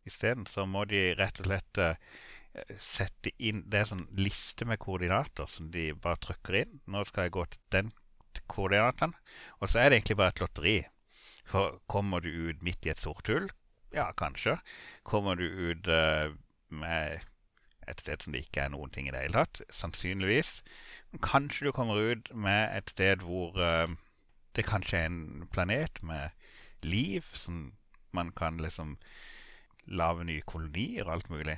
Isteden så må de rett og slett eh, sette inn Det er sånn liste med koordinater som de bare trykker inn. Nå skal jeg gå til den koordinaten. Og så er det egentlig bare et lotteri. For kommer du ut midt i et sort hull? Ja, kanskje. Kommer du ut med et sted som det ikke er noen ting i det hele tatt? Sannsynligvis. Men kanskje du kommer ut med et sted hvor uh, det kanskje er en planet med liv, som man kan liksom lage nye kolonier og alt mulig.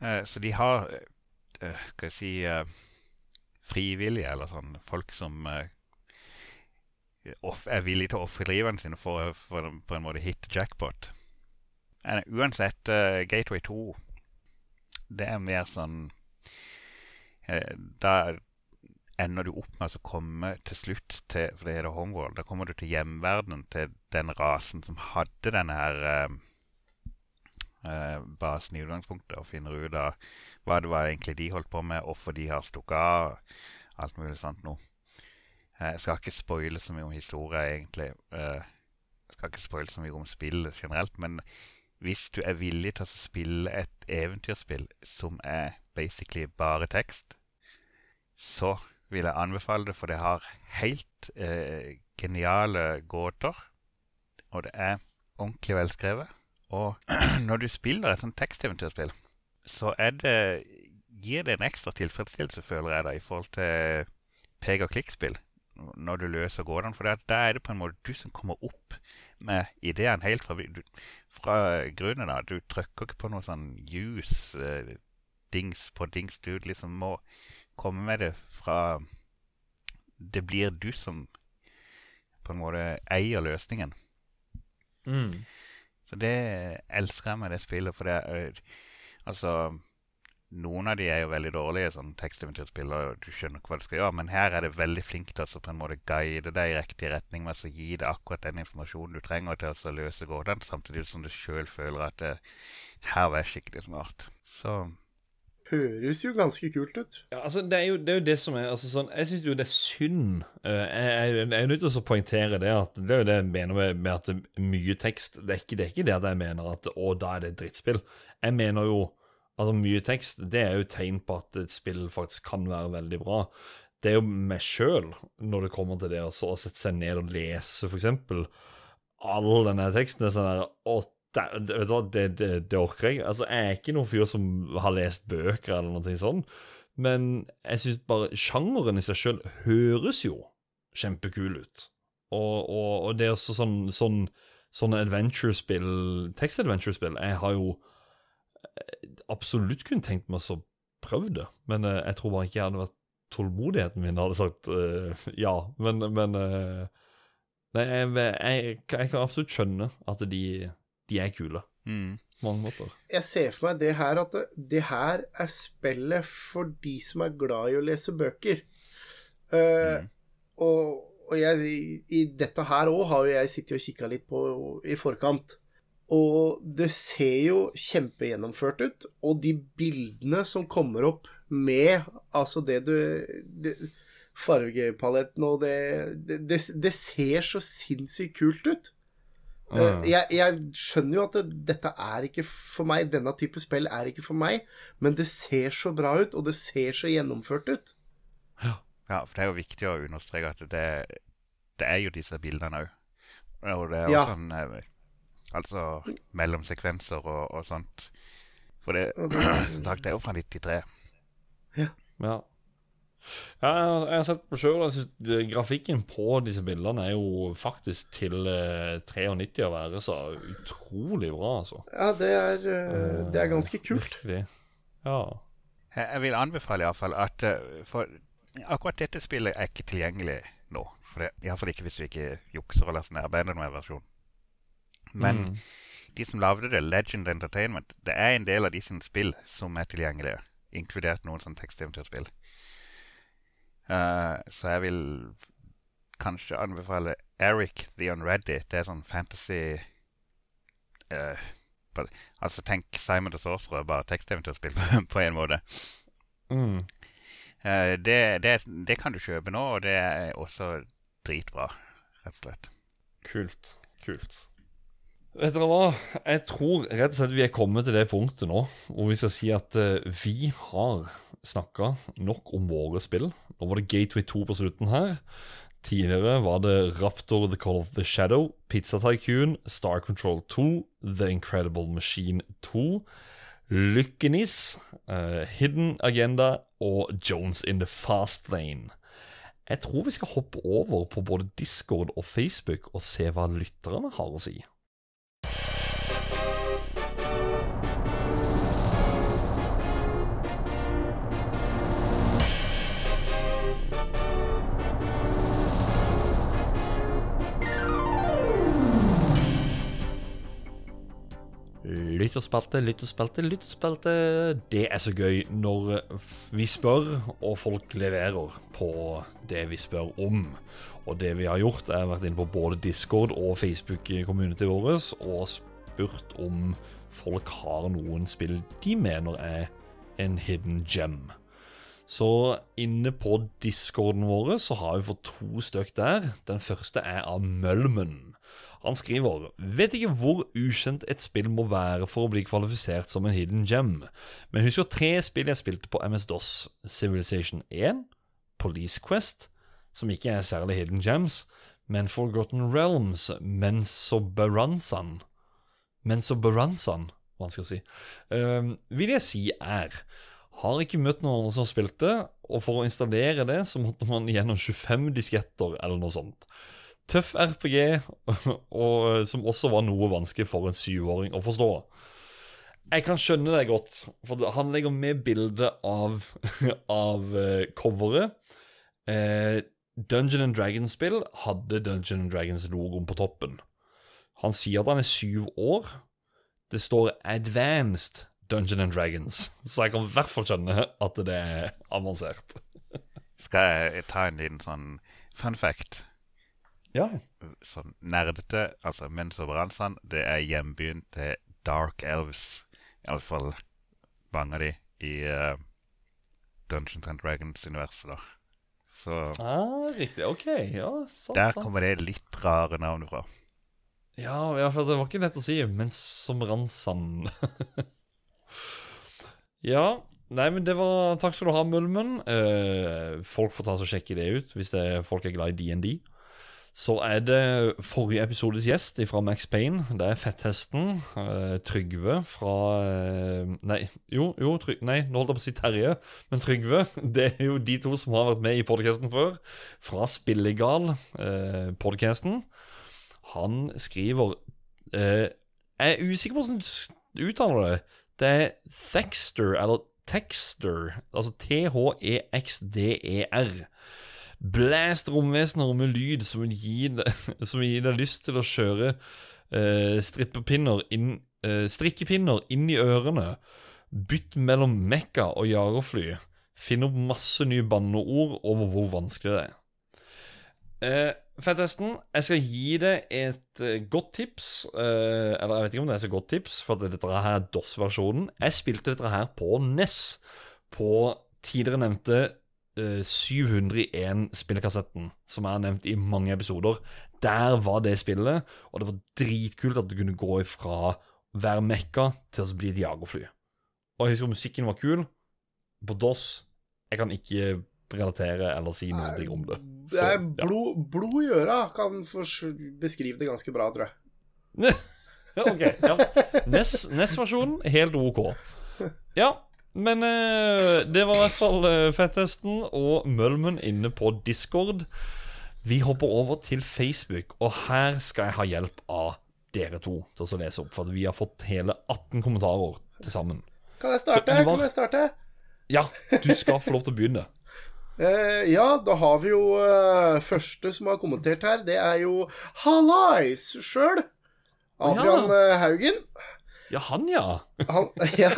Uh, så de har uh, Skal jeg si uh, frivillige, eller sånn folk som off, er villige til å ofre livene sine for, for på en måte hit jackpot. Uansett, Gateway 2 det er mer sånn eh, da ender du opp med å komme til slutt til for det heter Homeworld, da kommer du til hjemverdenen til den rasen som hadde denne her eh, eh, basen i utgangspunktet, og finner ut av hva det var egentlig de holdt på med, hvorfor de har stukket av, alt mulig sånt. Eh, Jeg skal ikke spoile så mye om historie, egentlig. Jeg skal ikke spoile så mye om spillet generelt, men hvis du er villig til å spille et eventyrspill som er basically bare tekst, så vil jeg anbefale det, for det har helt eh, geniale gåter. Og det er ordentlig velskrevet. Og når du spiller et sånt teksteventyrspill, så det, gir det en ekstra tilfredsstillelse, føler jeg, da, i forhold til pek og klikk-spill. Når du løser gåtene. For da er det på en måte du som kommer opp med ideen helt fra, du, fra grunnen av. Du trykker ikke på noe sånn juice, eh, dings på dings. Du liksom må komme med det fra Det blir du som på en måte eier løsningen. Mm. Så det elsker jeg med det spillet. For det er Altså Noen av de er jo veldig dårlige, sånn teksteventyrspill, og du skjønner ikke hva du skal gjøre. Men her er det veldig flink til å på en måte guide deg i riktig retning med å gi deg akkurat den informasjonen du trenger til å løse gåten, samtidig som du sjøl føler at det, her var jeg skikkelig smart. Så Høres jo ganske kult ut. Ja, altså, det er, jo, det er jo det som er altså, sånn, Jeg syns jo det er synd. Jeg, jeg, jeg er nødt til å poengtere det. at Det er jo det jeg mener med, med at det er mye tekst. Det er, ikke, det er ikke det at jeg mener at å, da er det et drittspill. Jeg mener jo altså mye tekst det er jo tegn på at et spill faktisk kan være veldig bra. Det er jo meg sjøl, når det kommer til det å sette seg ned og lese, f.eks. All denne teksten er sånn der Å, det, det, det, det, orker jeg. Altså, Jeg er ikke noen fyr som har lest bøker eller noe sånt, men jeg syns bare sjangeren i seg sjøl høres jo kjempekul ut. Og, og, og det er også sånn, sånn sånne adventure-spill, tekst-adventure-spill Jeg har jo absolutt kunne tenkt meg å prøve det, men uh, jeg tror bare ikke jeg hadde vært tålmodigheten min hadde sagt uh, ja. Men, men uh, Nei, jeg, jeg, jeg, kan absolutt skjønne at de, de er kule. Mm. På mange måter. Jeg ser for meg det her at det, det her er spillet for de som er glad i å lese bøker. Mm. Og, og jeg, i, i dette her òg har jo jeg sittet og kikka litt på i forkant. Og det ser jo kjempegjennomført ut. Og de bildene som kommer opp med altså det du det, Fargepaletten og det det, det det, ser så sinnssykt kult ut. Uh, Jeg, jeg, skjønner jo at det, dette er ikke for meg, denne type spill er ikke for meg, men det ser så bra ut, og det ser så gjennomført ut. Ja, ja for det er jo viktig å understreke at det, det er jo disse bildene òg. Og det er jo ja. sånn Altså mellomsekvenser og, og sånt. For det, som sagt, det er jo fra 93. Ja. ja. Ja, jeg har sett på sjøl. Grafikken på disse bildene er jo faktisk til eh, 93 å være, så utrolig bra, altså. Ja, det er, uh, det er ganske kult. Virkelig. Ja. Jeg vil anbefale iallfall at uh, For akkurat dette spillet er ikke tilgjengelig nå. For det, Iallfall ikke hvis vi ikke jukser og laster med Abandonware-versjonen. Men mm. de som lagde det, Legend Entertainment, det er en del av de sine spill som er tilgjengelige. Inkludert noen sånne teksteventyrspill. Uh, så jeg vil kanskje anbefale Eric the Unready. Det er sånn fantasy uh, but, Altså tenk Simon the Sorcerer, bare teksteventyrspill på, på en måte. Mm. Uh, det, det, det, kan du kjøpe nå, og det er også dritbra, rett og slett. Kult. Kult. Vet dere hva? Jeg tror rett og slett vi er kommet til det punktet nå hvor vi skal si at uh, vi har snakka nok om våre spill. Nå var det Gateway 2 på slutten her. Tidligere var det Raptor The Call of the Shadow, Pizza Tycoon, Star Control 2, The Incredible Machine 2, Lykkenis, uh, Hidden Agenda og Jones in the Fast Lane. Jeg tror vi skal hoppe over på både Discord og Facebook og se hva lytterne har å si. Lytterspalte, lytterspalte, lytterspalte. Det er så gøy når vi spør, og folk leverer på det vi spør om. Og det vi har gjort, er vært inne på både Discord og Facebook-communityet vår og spurt om folk har noen spill de mener er en hidden gem. Så inne på discorden vår så har vi fått to stykk der. Den første er av Mølmen. Han skriver Vet ikke hvor ukjent et spill må være for å bli kvalifisert som en hidden gem, men husker tre spill jeg spilte på MS-DOS. Civilization 1, Police Quest, som ikke er særlig hidden gems, men Forgotten Realms, Mensoberanzan Mensoberanzan, vanskelig å si. Uh, vil jeg si er har ikke møtt noen som spilte, og for å installere det, så måtte man gjennom 25 disketter eller noe sånt. Tøff RPG, og, som også var noe vanskelig for en syvåring å forstå. Jeg kan skjønne det godt, for han legger med bilde av, av uh, coveret. Eh, Dungeon and Dragons-spill hadde Dungeon and Dragons-logoen på toppen. Han sier at han er syv år. Det står 'Advanced Dungeon and Dragons', så jeg kan i hvert fall skjønne at det er avansert. Skal jeg ta en liten sånn fun fact? Ja. Sånn nerdete, altså Mensoveranzan, det er hjembyen til Dark Elves. Iallfall mange av de i uh, Dungeons and Dragons-universet, da. Så ah, Riktig. OK. Ja, sant, Der sant. kommer det litt rare navn fra. Ja, ja, for det var ikke lett å si, men som Ransan Ja, nei, men det var Takk skal du ha, Mulmen. Uh, folk får ta og sjekke det ut hvis det er, folk er glad i DND. Så er det forrige episodes gjest fra Max Payne. Det er Fetthesten. Uh, Trygve fra uh, Nei, jo, jo Tryg, nei, nå holdt jeg på å si Terje, men Trygve. Det er jo de to som har vært med i podkasten før. Fra Spillegal-podkasten. Uh, Han skriver eh, Jeg er usikker på hvordan du uttaler det. Det er Thexter, eller Texter, altså T-H-E-X-D-E-R. Blast romvesener med lyd som vil gi deg, som vil gi deg lyst til å kjøre eh, inn, eh, strikkepinner inn i ørene. Bytt mellom mekka og jagerfly. Finn opp masse nye banneord over hvor vanskelig det er. Eh, Fettesten, jeg skal gi deg et eh, godt tips. eh, eller jeg vet ikke om det er så godt tips, for dette her er DOS-versjonen. Jeg spilte dette her på NES. På tidligere nevnte eh, 701-spillekassetten, som jeg har nevnt i mange episoder. Der var det spillet, og det var dritkult at du kunne gå ifra å være mekka til å bli et jagerfly. Og jeg husker musikken var kul. På DOS Jeg kan ikke relatere eller si noe om det. Det er Så, blod, blod i øra kan beskrive det ganske bra, tror jeg. ok, ja. NES- NES-versjonen, helt OK. Ja, men eh, det var i hvert fall uh, Fettesten og Mølmen inne på Discord. Vi hopper over til Facebook, og her skal jeg ha hjelp av dere to til å lese opp. For vi har fått hele 18 kommentarer til sammen. Kan jeg starte? Så Ivar- Kan jeg starte? Ja, du skal få lov til å begynne. Eh, ja, da har vi jo eh, første som har kommentert her. Det er jo Hallais sjøl. Adrian ja. Haugen. Ja, han, ja. Han, ja,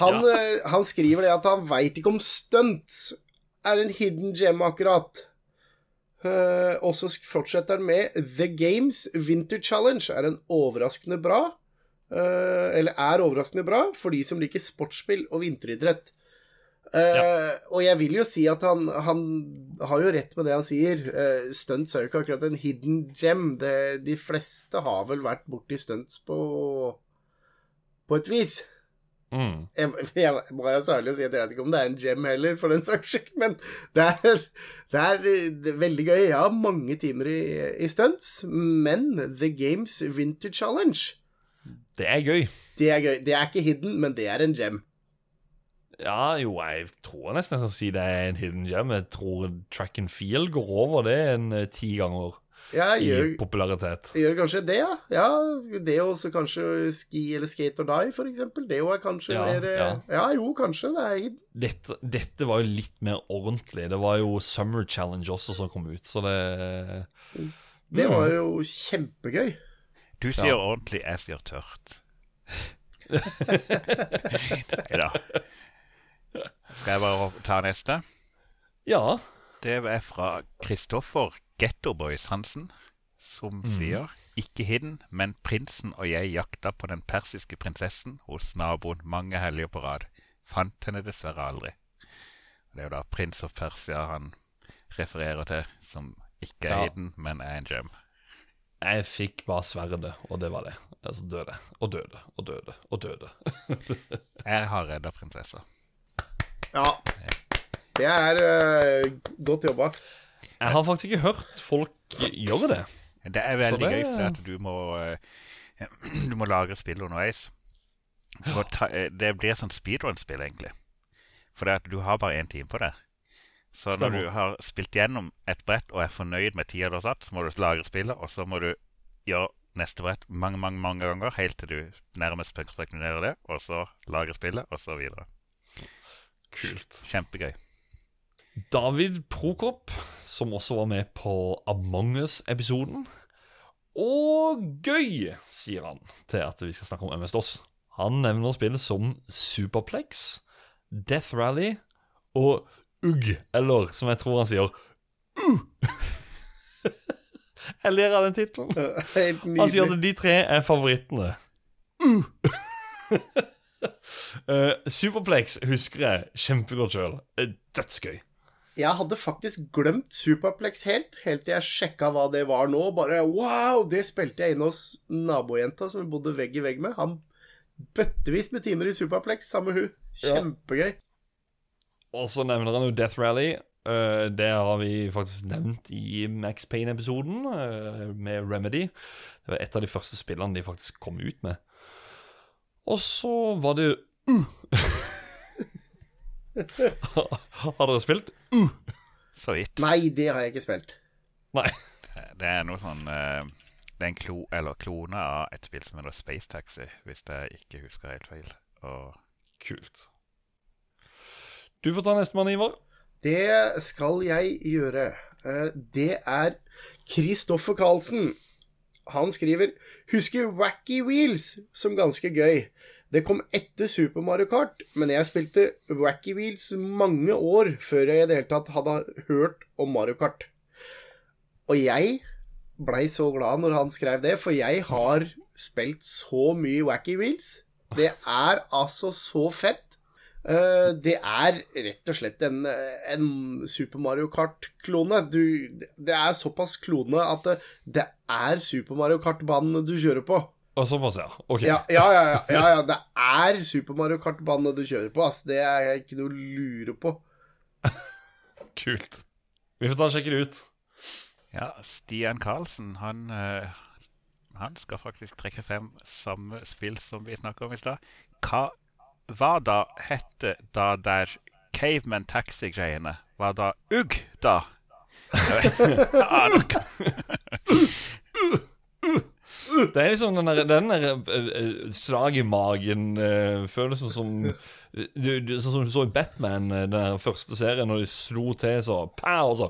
han, ja. han skriver det at han veit ikke om stunts er en hidden gem, akkurat. Uh, og så fortsetter han med The Games Winter Challenge er en overraskende bra. Uh, eller er overraskende bra for de som liker sportsspill og vinteridrett. Eh, Og jeg vil jo si at han, han har jo rett med det han sier. Uh, stunts er jo ikke akkurat en hidden gem. Det, de fleste har vel vært borti stunts på På et vis. Mm. Jeg, jeg må være så ærlig å si at jeg vet ikke om det er en gem heller, for den saks skyld, men det er, det er, det er veldig gøy. Jeg har mange timer i, i stunts, men The Games Winter Challenge, Det er gøy. det er gøy. Det er ikke hidden, men det er en gem. Ja, jo, jeg tror nesten jeg skal si det er en hidden gem. Jeg tror track and field går over det en eh, ti ganger Jeg i gjør, popularitet. gjør kanskje det, ja. ja det å også kanskje ski eller skate or die, for eksempel. Det er kanskje Ja, mer eh, ja. Ja, jo, kanskje. Det er. Dette, dette var jo litt mer ordentlig. Det var jo Summer Challenge også som kom ut, så det Det Mm. var jo kjempegøy. Du sier Ja. ordentlig, jeg sier tørt. Nei da. Skal jeg bare ta neste? Ja. Det er fra Kristoffer Gettoboys Hansen, som sier ikke hidden, men prinsen og jeg jakta på den persiske prinsessen hos naboen mange helger på rad. Fant henne dessverre aldri. Det er jo da prins of Persia han refererer til, som ikke er Ja. hidden, men er en gem. Jeg fikk bare sverdet, og det var det. Altså døde. Og døde. Og døde. Og døde. Jeg har redda prinsessa. Ja. Det er uh, godt jobba. Jeg har faktisk ikke hørt folk gjøre det. Det er veldig det- gøy, for at du må, eh, du må lagre spill underveis. Ta, eh, det blir sånn speedrun-spill, egentlig. For det at du har bare én time på det. Så når Stemmer. du har spilt gjennom et brett og er fornøyd med tida du har satt, så må du lagre spillet, og så må du gjøre neste brett mange mange, mange ganger, helt til du nærmest perfektionerer det, og så lagre spillet, og så videre. Kult. Kjempegøy. David Prokop, som også var med på Among us-episoden. Og gøy, sier han til at vi skal snakke om MS-DOS. Han nevner spill som Superplex, Death Rally og UGG, eller som jeg tror han sier uh. Jeg ler av den tittelen. Han sier at de tre er favorittene. Uh. Eh, Superplex husker jeg kjempegodt sjøl. Dødsgøy. Jeg hadde faktisk glemt Superplex helt, helt til jeg sjekka hva det var nå. Bare wow! Det spilte jeg inne hos nabojenta som vi bodde vegg i vegg med. Han bøttevis med timer i Superplex sammen med hun. Kjempegøy. Og så nevner han jo Death Rally. Eh, det har vi faktisk nevnt i Max Payne-episoden eh, med Remedy. Det var et av de første spillene de faktisk kom ut med. Og så var det uh. Har dere spilt? Så vidt. Nei, det har jeg ikke spilt. Nei. Det er noe sånn eh, Det er en klo, eller klone av et spill som heter Space Taxi, hvis jeg ikke husker helt feil. Og Kult. Du får ta nestemann, Ivar. Det skal jeg gjøre. Eh, Det er Kristoffer Karlsen. Han skriver Husker Wacky Wheels som ganske gøy. Det kom etter Super Mario Kart, men jeg spilte Wacky Wheels mange år før jeg i det hele tatt hadde hørt om Mario Kart. Og jeg blei så glad når han skrev det, for jeg har spilt så mye Wacky Wheels. Det er altså så fett. Eh, det er rett og slett en, en Super Mario Kart-klone. Det er såpass klone at det, er Super Mario Kart-banen du kjører på. Og såpass, ja. Ok. Ja, ja, ja, ja, ja, ja. Det er Super Mario Kart-bane du kjører på. ass. Det er ikke noe å lure på. Kult. Vi får ta og sjekke det ut. ja, Stian Karlsen, han, eh, han skal faktisk trekke frem samme spill som vi snakka om i stad. Hva, hva da hette da der Caveman Taxi-greiene? Hva da Ugg, da? Jeg vet- Ja, Det er liksom den der, den der eh, eh, slag i magen-følelsen som du, du, Sånn som du så i Batman, eh, den første serien, når de slo til så pow, og så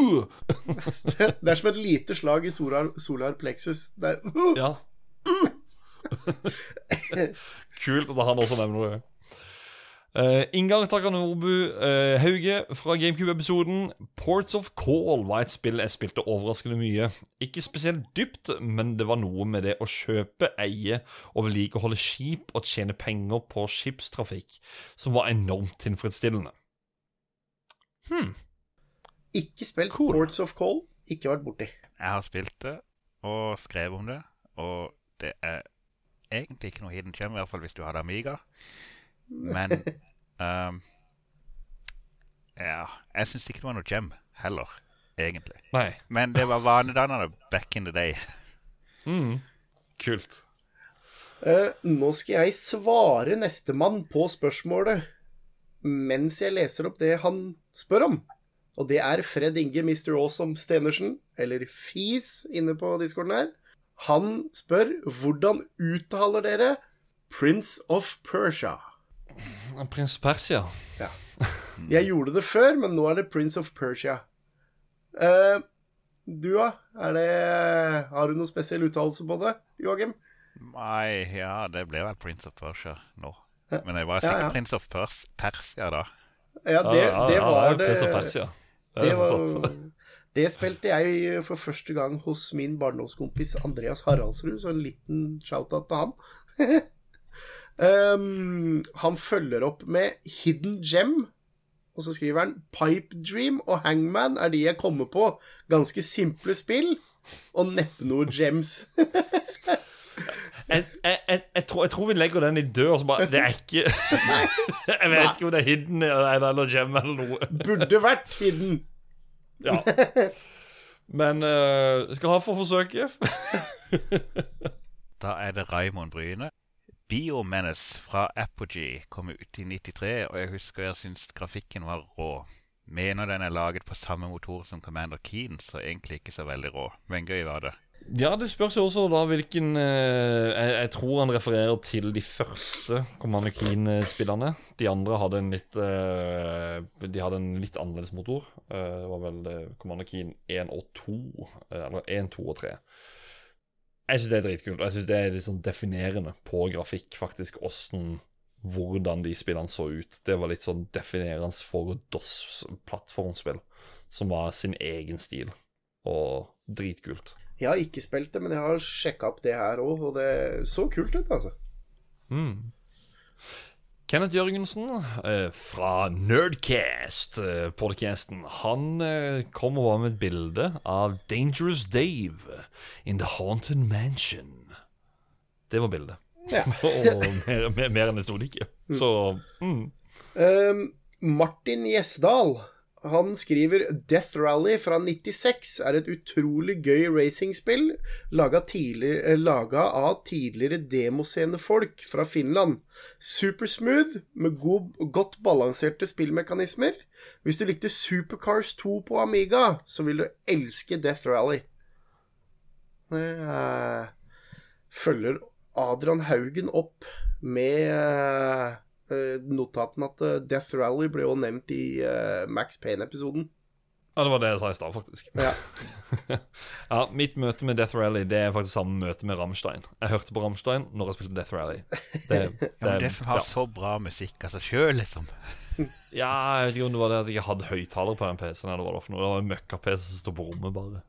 uh! Det er som et lite slag i solar, solar plexus. Der. Ja. Kult at han også nevner det. Uh, Inngang Takanobu uh, Hauge fra GameCube-episoden. Ports of Call var et spill jeg spilte overraskende mye. Ikke spesielt dypt, men det var noe med det å kjøpe, eie og vedlikeholde skip og tjene penger på skipstrafikk som var enormt tilfredsstillende. Hmm. Ikke spilt Cool. Ports of Call. Ikke vært borti. Jeg har spilt det og skrevet om det, og det er egentlig ikke noe hidden gem, i hvert fall hvis du hadde Amiga. Men um, Ja, jeg syns ikke det var noe gem heller, egentlig. Nei. Men det var vanedannende back in the day. Mm. Kult. Uh, nå skal jeg svare nestemann på spørsmålet mens jeg leser opp det han spør om. Og det er Fred Inge Mr. Awesome Stenersen, eller Fis, inne på discorden her. Han spør hvordan uttaler dere Prince of Persia? Prins Persia. Jeg gjorde det før, men nå er det Prince of Persia. Uh, du, da? Er det Har du noen spesiell uttalelse på det, Joakim? Nei, ja, det ble vel Prince of Persia nå. Men jeg var sikkert ja. Prince of Pers Persia da. Ja, det, Ja, ja, det var det Prince of Persia. Det Det, var, det spilte jeg for første gang hos min barndomskompis Andreas Haraldsrud, så en liten shout-out til han. um, han følger opp med Hidden Gem, og så skriver han Pipe Dream og Hangman er de jeg kommer på. Ganske simple spill, og neppe noe gems. Jeg, jeg, jeg, jeg, tror, jeg tror vi legger den i dør. Så bare, det er ikke Jeg vet ikke om det er hidden eller, eller gem eller noe. Burde vært hidden. Ja. Men uh, skal ha for forsøket. Da er det Raymond Bryne. Biomenace fra Apogee kom ut i 93, og jeg husker jeg syntes grafikken var rå. Mener den er laget på samme motor som Commander Keen, så egentlig ikke så veldig rå. Men gøy var det. Ja, det spørs jo også da hvilken eh, jeg, jeg tror han refererer til de første Commander Keen-spillerne. De andre hadde en litt eh, De hadde en litt annerledes motor. Eh, det var vel eh, Commander Keen 1 og 2. eh, eller 1, 2 og 3. Jeg syns det er dritkult. og Jeg synes det er litt sånn definerende på grafikk, faktisk, åssen hvordan de spillene så ut. Det var litt sånn definerende for DOS-plattformspill, som var sin egen stil. Og dritkult. Jeg har ikke spilt det, men jeg har sjekka opp det her òg, og det så kult ut, altså. Mm. Kenneth Jørgensen eh, fra Nerdcast-podcasten Han eh, kom og var med et bilde av Dangerous Dave in The Haunted Mansion. Det var bildet. Ja. og mer, mer, mer enn det sto det ikke. Så mm. Um, Martin Gjesdal han skriver Death Rally fra 96 er et utrolig gøy racingspill laga, eh, laga av tidligere demoscenefolk fra Finland. Supersmooth med god, godt balanserte spillmekanismer. Hvis du likte Supercars 2 på Amiga, så vil du elske Death Rally. Eh, følger Adrian Haugen opp med eh, notaten at eh, Death Rally ble jo nevnt i eh, Max Payne-episoden. Ja, det var det jeg sa i stad, faktisk. Ja. ja, Mitt møte med Death Rally Det er faktisk samme møte med Rammstein. Jeg hørte på Rammstein når jeg spilte Death Rally. Det, det, Ja, men det som har ja. så bra musikk av seg sjøl, liksom. Ja, jeg vet ikke om det var det at jeg hadde høyttaler på den PC-en. Det var Det for noe Det var en møkka-PC som sto på rommet, bare.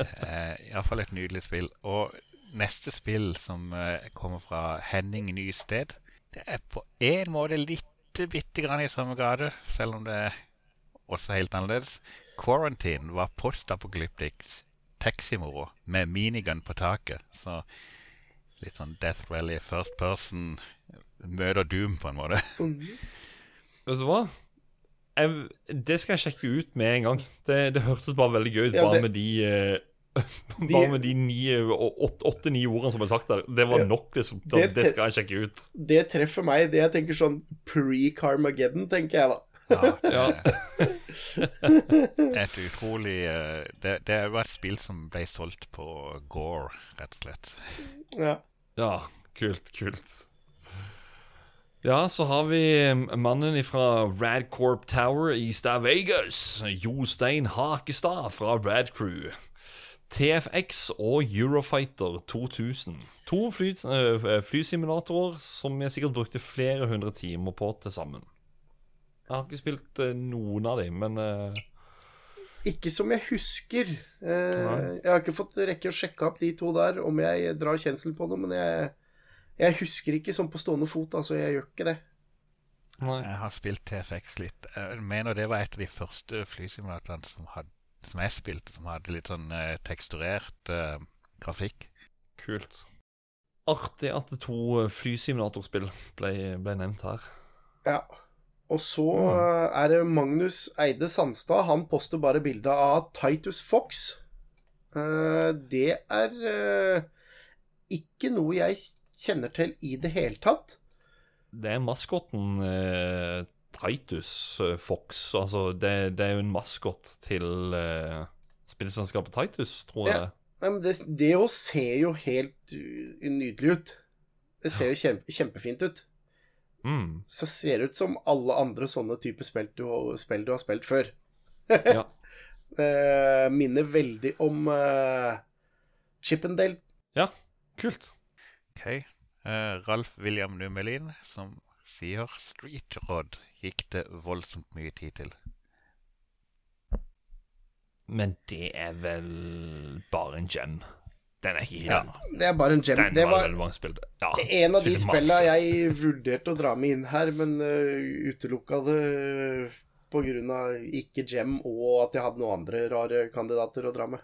Eh, Iallfall et nydelig spill. Og neste spill som eh, kommer fra Henning Nysted, det er på en måte litt bitte grann i samme grad, selv om det er også helt annerledes. Quarantine var postapokalyptisk taximoro med minigun på taket. Så litt sånn Death Rally first person møter Doom, på en måte. Vet du hva? Jeg, det skal jeg sjekke ut med en gang. Det, det hørtes bare veldig gøy ut, Ja, bare det- med de uh De- Bare med de åtte-ni ordene som ble sagt der. Det var nok, liksom. Det Det, det skal jeg sjekke ut. Det treffer meg. Det jeg tenker sånn pre-Carmageddon, tenker jeg da. Ja, det Ja. et utrolig eh, det, er var et spill som ble solgt på Gore, rett og slett. Ja. Ja, kult, kult. Ja, så har vi mannen fra Radcorp Tower i Stavagas. Jo Jostein Hakestad fra Radcrew. TFX og Eurofighter 2000. To fly, eh, flysimulatorer som jeg sikkert brukte flere hundre timer på til sammen. Jeg har ikke spilt eh, noen av dem, men eh, Ikke som jeg husker. Eh, jeg har ikke fått rekke å sjekke opp de to der, om jeg drar kjensel på det, men jeg, jeg husker ikke sånn på stående fot. Altså, jeg gjør ikke det. nei. Jeg har spilt TFX litt. Jeg mener det var et av de første flysimulatorene som, hadde- som jeg spilte, som hadde litt sånn eh, teksturert eh, grafikk. Kult. Artig at to eh, flysimulatorspill ble, ble nevnt her. Ja. Og så Mm. er det Magnus Eide Sandstad. Han poster bare bilde av Titus Fox. Uh, det er uh, ikke noe jeg kjenner til i det hele tatt. Det er maskotten eh, Titus eh, Fox. Altså, det, det er jo en maskot til uh, spillselskapet Titus, tror jeg. Ja. Nei, men det, det jo ser jo helt uh, nydelig ut. Det ser jo kjempe, kjempefint ut. Mm. Så ser det ut som alle andre sånne typer spill du, spill du har spilt før. Ja. uh, minner veldig om uh, Chippendale. Ja. kult. OK. Uh, Ralf William Numelin som sier Street Rod gikk det voldsomt mye tid til. Men det er vel bare en gem. Den er ikke Ja, hidden. det er bare en gem. Den Det var var. Ja, en av de spillene spilla jeg vurderte å dra med inn her, men uh, utelukka det på grunn av ikke gem, og at jeg hadde noen andre rare kandidater å dra med.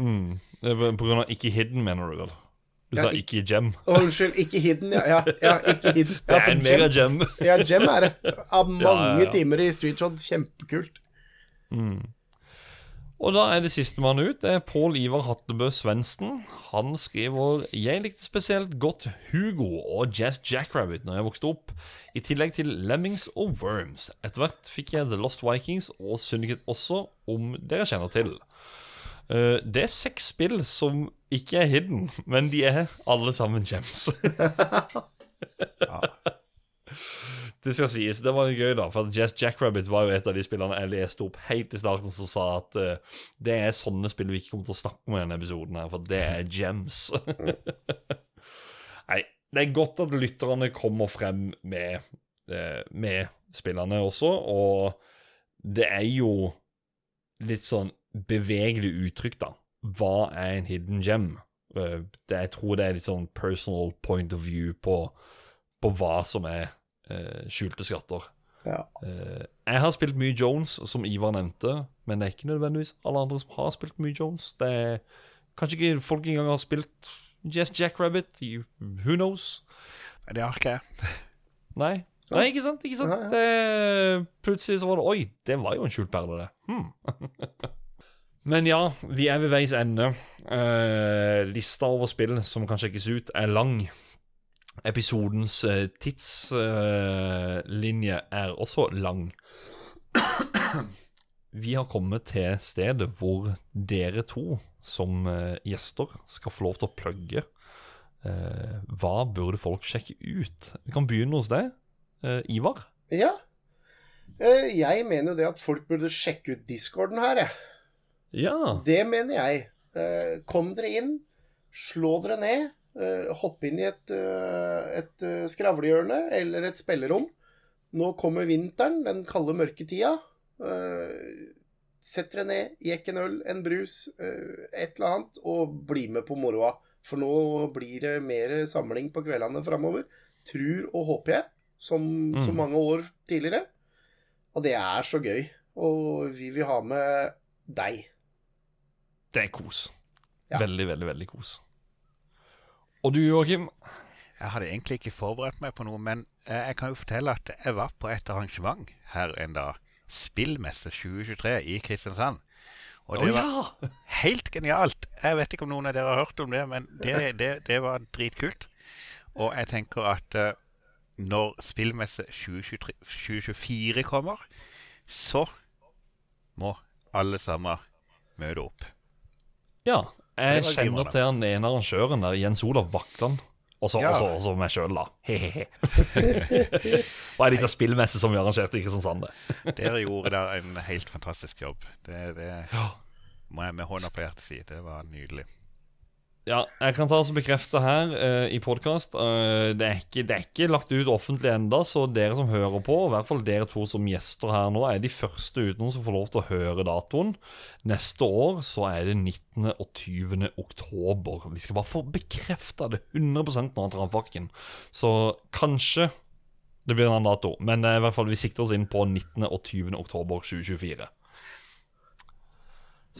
Mm. Av ikke hidden, mener du vel? Du Ja, sa ik- ikke gem. Unnskyld, ikke hidden, ja. Ja, ja ikke hidden. Det er en gem, mega-gem. ja, gem er det. Av mange Ja, ja, ja. timer i Street Shot. Kjempekult. Mm. Og da er det sistemann ut. Det er Pål Ivar Hatlebø Svendsen. Han skriver Jeg likte spesielt godt Hugo og Jazz Jackrabbit når jeg vokste opp, i tillegg til Lemmings og Worms. Etter hvert fikk jeg The Lost Vikings og Syndiket også, om dere kjenner til. Eh, det er seks spill som ikke er hidden, men de er alle sammen gems. Ja. Det skal sies, det var litt gøy, da. For Jazz Jackrabbit var jo et av de spillene jeg leste opp helt i starten, som sa at uh, det er sånne spill vi ikke kommer til å snakke om i denne episoden, her, for det er gems. Nei, det er godt at lytterne kommer frem med, uh, med spillene også, og det er jo litt sånn bevegelig uttrykk, da. Hva er en hidden gem? Eh, det, jeg tror det er litt sånn personal point of view på, på hva som er eh, skjulte skatter. Ja. Eh, jeg har spilt mye Jones, som Ivar nevnte, men det er ikke nødvendigvis alle andre som har spilt mye Jones. Det er Kanskje ikke folk engang har spilt Jazz Jackrabbit. You- Who knows? Det har ikke jeg. Nei. Nei, ikke sant? ikke sant? Ja, ja. Det, plutselig så var det Oi, det var jo en skjult perle, det. Hmm. Men ja, vi er ved veis ende. Eh, lista over spill som kan sjekkes ut, er lang. Episodens eh, tidslinje er også lang. Vi har kommet til stedet hvor dere to som eh, gjester skal få lov til å plugge. Eh, hva burde folk sjekke ut? Vi kan begynne hos deg, eh, Ivar. ja. Eh, Jeg mener jo det at folk burde sjekke ut discorden her, jeg. Ja. Det mener jeg. Eh, Kom dere inn, slå dere ned. eh, Hopp inn i et, eh, et eh, skravlehjørne eller et spillerom. Nå kommer vinteren, den kalde mørketida. Sett dere ned, gikk en øl, en brus, et eller annet, og bli med på moroa. For nå blir det mer samling på kveldene framover. Tror og håper jeg, som så Mm. mange år tidligere. Og det er så gøy. Og vi vil ha med deg. Det er kos. Ja. Veldig, veldig, veldig kos. Og du, Joakim? Jeg hadde egentlig ikke forberedt meg på noe, men eh, jeg kan jo fortelle at jeg var på et arrangement her en dag. Spillmesse 2023 i Kristiansand. Og det var ja! helt genialt. Jeg vet ikke om noen av dere har hørt om det, men det, det, det var dritkult. Og jeg tenker at uh, når spillmesse 2023, 2024 kommer, så må alle sammen møte opp. Ja, jeg kjenner til han ene arrangøren der, Jens Olav Bakland. Og så Ja. meg sjøl, da. He-he-he. Og ei lita spillmesse som vi arrangerte i Kristiansand. det. Dere gjorde der en helt fantastisk jobb. Det, det Ja. må jeg med hånda på hjertet si. Det var nydelig. Ja, jeg kan ta og bekrefte her uh, i podkast. det, er ikke- det er ikke lagt ut offentlig enda, så dere som hører på, i hvert fall dere to som gjester her nå, er de første uten som får lov til å høre datoen. Neste år så er det 19. og 20. oktober. Vi skal bare få bekrefta det 100% nå, Travparken. Så kanskje det blir en annen dato, men eh, i hvert fall vi sikter oss inn på 19. og 20. oktober 2024.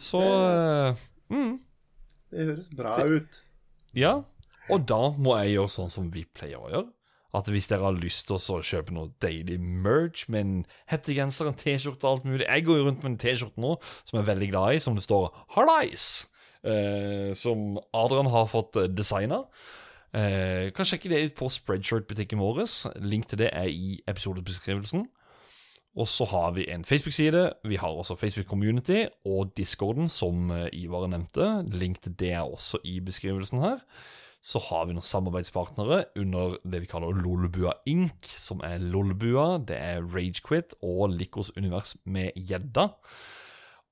Så uh, mm. Det høres bra ut. Ja, og da må jeg gjøre sånn som vi pleier å gjøre. At hvis dere har lyst til å kjøpe noe deilig merch med en hettegenser, en T-skjorte og alt mulig Jeg går jo rundt med en T-skjorte nå som jeg er veldig glad i, som det står 'Hallais', eh, som Adrian har fått eh, designa. Eh, kan sjekke det ut på Spreadshirt-butikken vår. Link til det er i episodebeskrivelsen. Og så har vi en Facebook-side, vi har også Facebook Community og Discorden, som eh, Ivar nevnte. Link til det er også i beskrivelsen her. Så har vi noen samarbeidspartnere under det vi kaller Lolbua Inc., som er Lolbua, det er Ragequit og Likos univers med gjedda.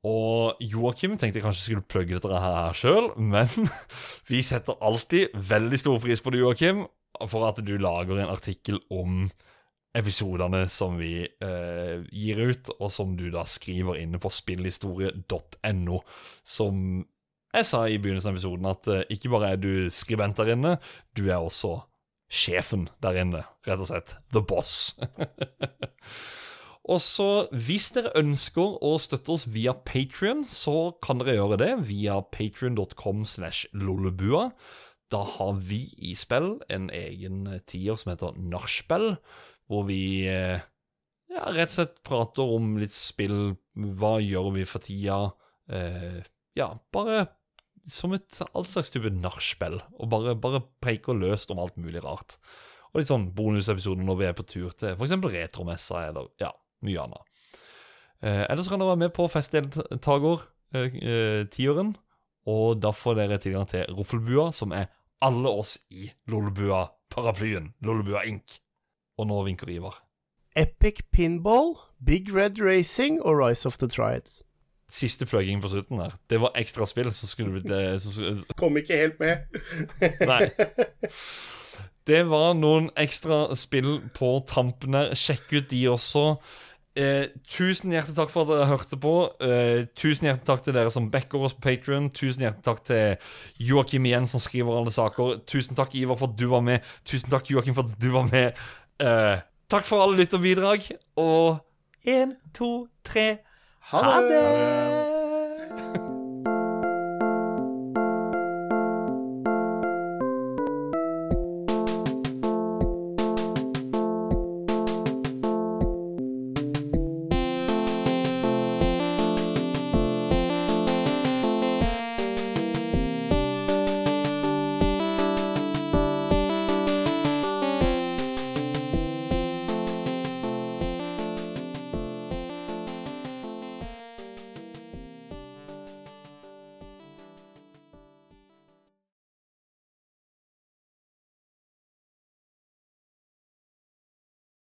Og Joakim tenkte jeg kanskje skulle plugge dette her sjøl, men vi setter alltid veldig stor pris på det, Joakim, for at du lager en artikkel om episodene som vi eh, gir ut, og som du da skriver inne på spillhistorie.no. Som jeg sa i begynnelsen av episoden, at eh, ikke bare er du skribent der inne, du er også sjefen der inne. Rett og slett. The boss. Og så, hvis dere ønsker å støtte oss via Patrion, så kan dere gjøre det via patrion.com slash lollebua. Da har vi i spill en egen tier som heter Nachspiel, hvor vi eh, ja, rett og slett prater om litt spill. Hva gjør vi for tida? Eh, ja, bare som et all slags type nachspiel, og bare, bare preker løst om alt mulig rart. Og litt sånn bonusepisoder når vi er på tur til f.eks. retromessa, eller ja, mye annet. Eh, ellers kan dere være med på festdeltaker-tieren, eh, og da får dere tilgang til Roffelbua, som er alle oss i Lollebua-paraplyen. Lollebua Inc. Og nå vinker Ivar. Epic Pinball, Big Red Racing og Rise of the Triads. Siste plugging på slutten der. Det var ekstra spill som skulle blitt Kom ikke helt med. Nei. Det var noen ekstra spill på tampen her. Sjekk ut de også. Eh, tusen hjertelig takk for at dere hørte på. Eh, tusen hjertelig takk til dere som backer oss på Patrion. Tusen hjertelig takk til Joakim igjen, som skriver alle saker. Tusen takk, Ivar, for at du var med. Tusen takk, Joakim, for at du var med. Uh, takk for alle lytterbidrag. Og én, to, tre Ha det! Ha det.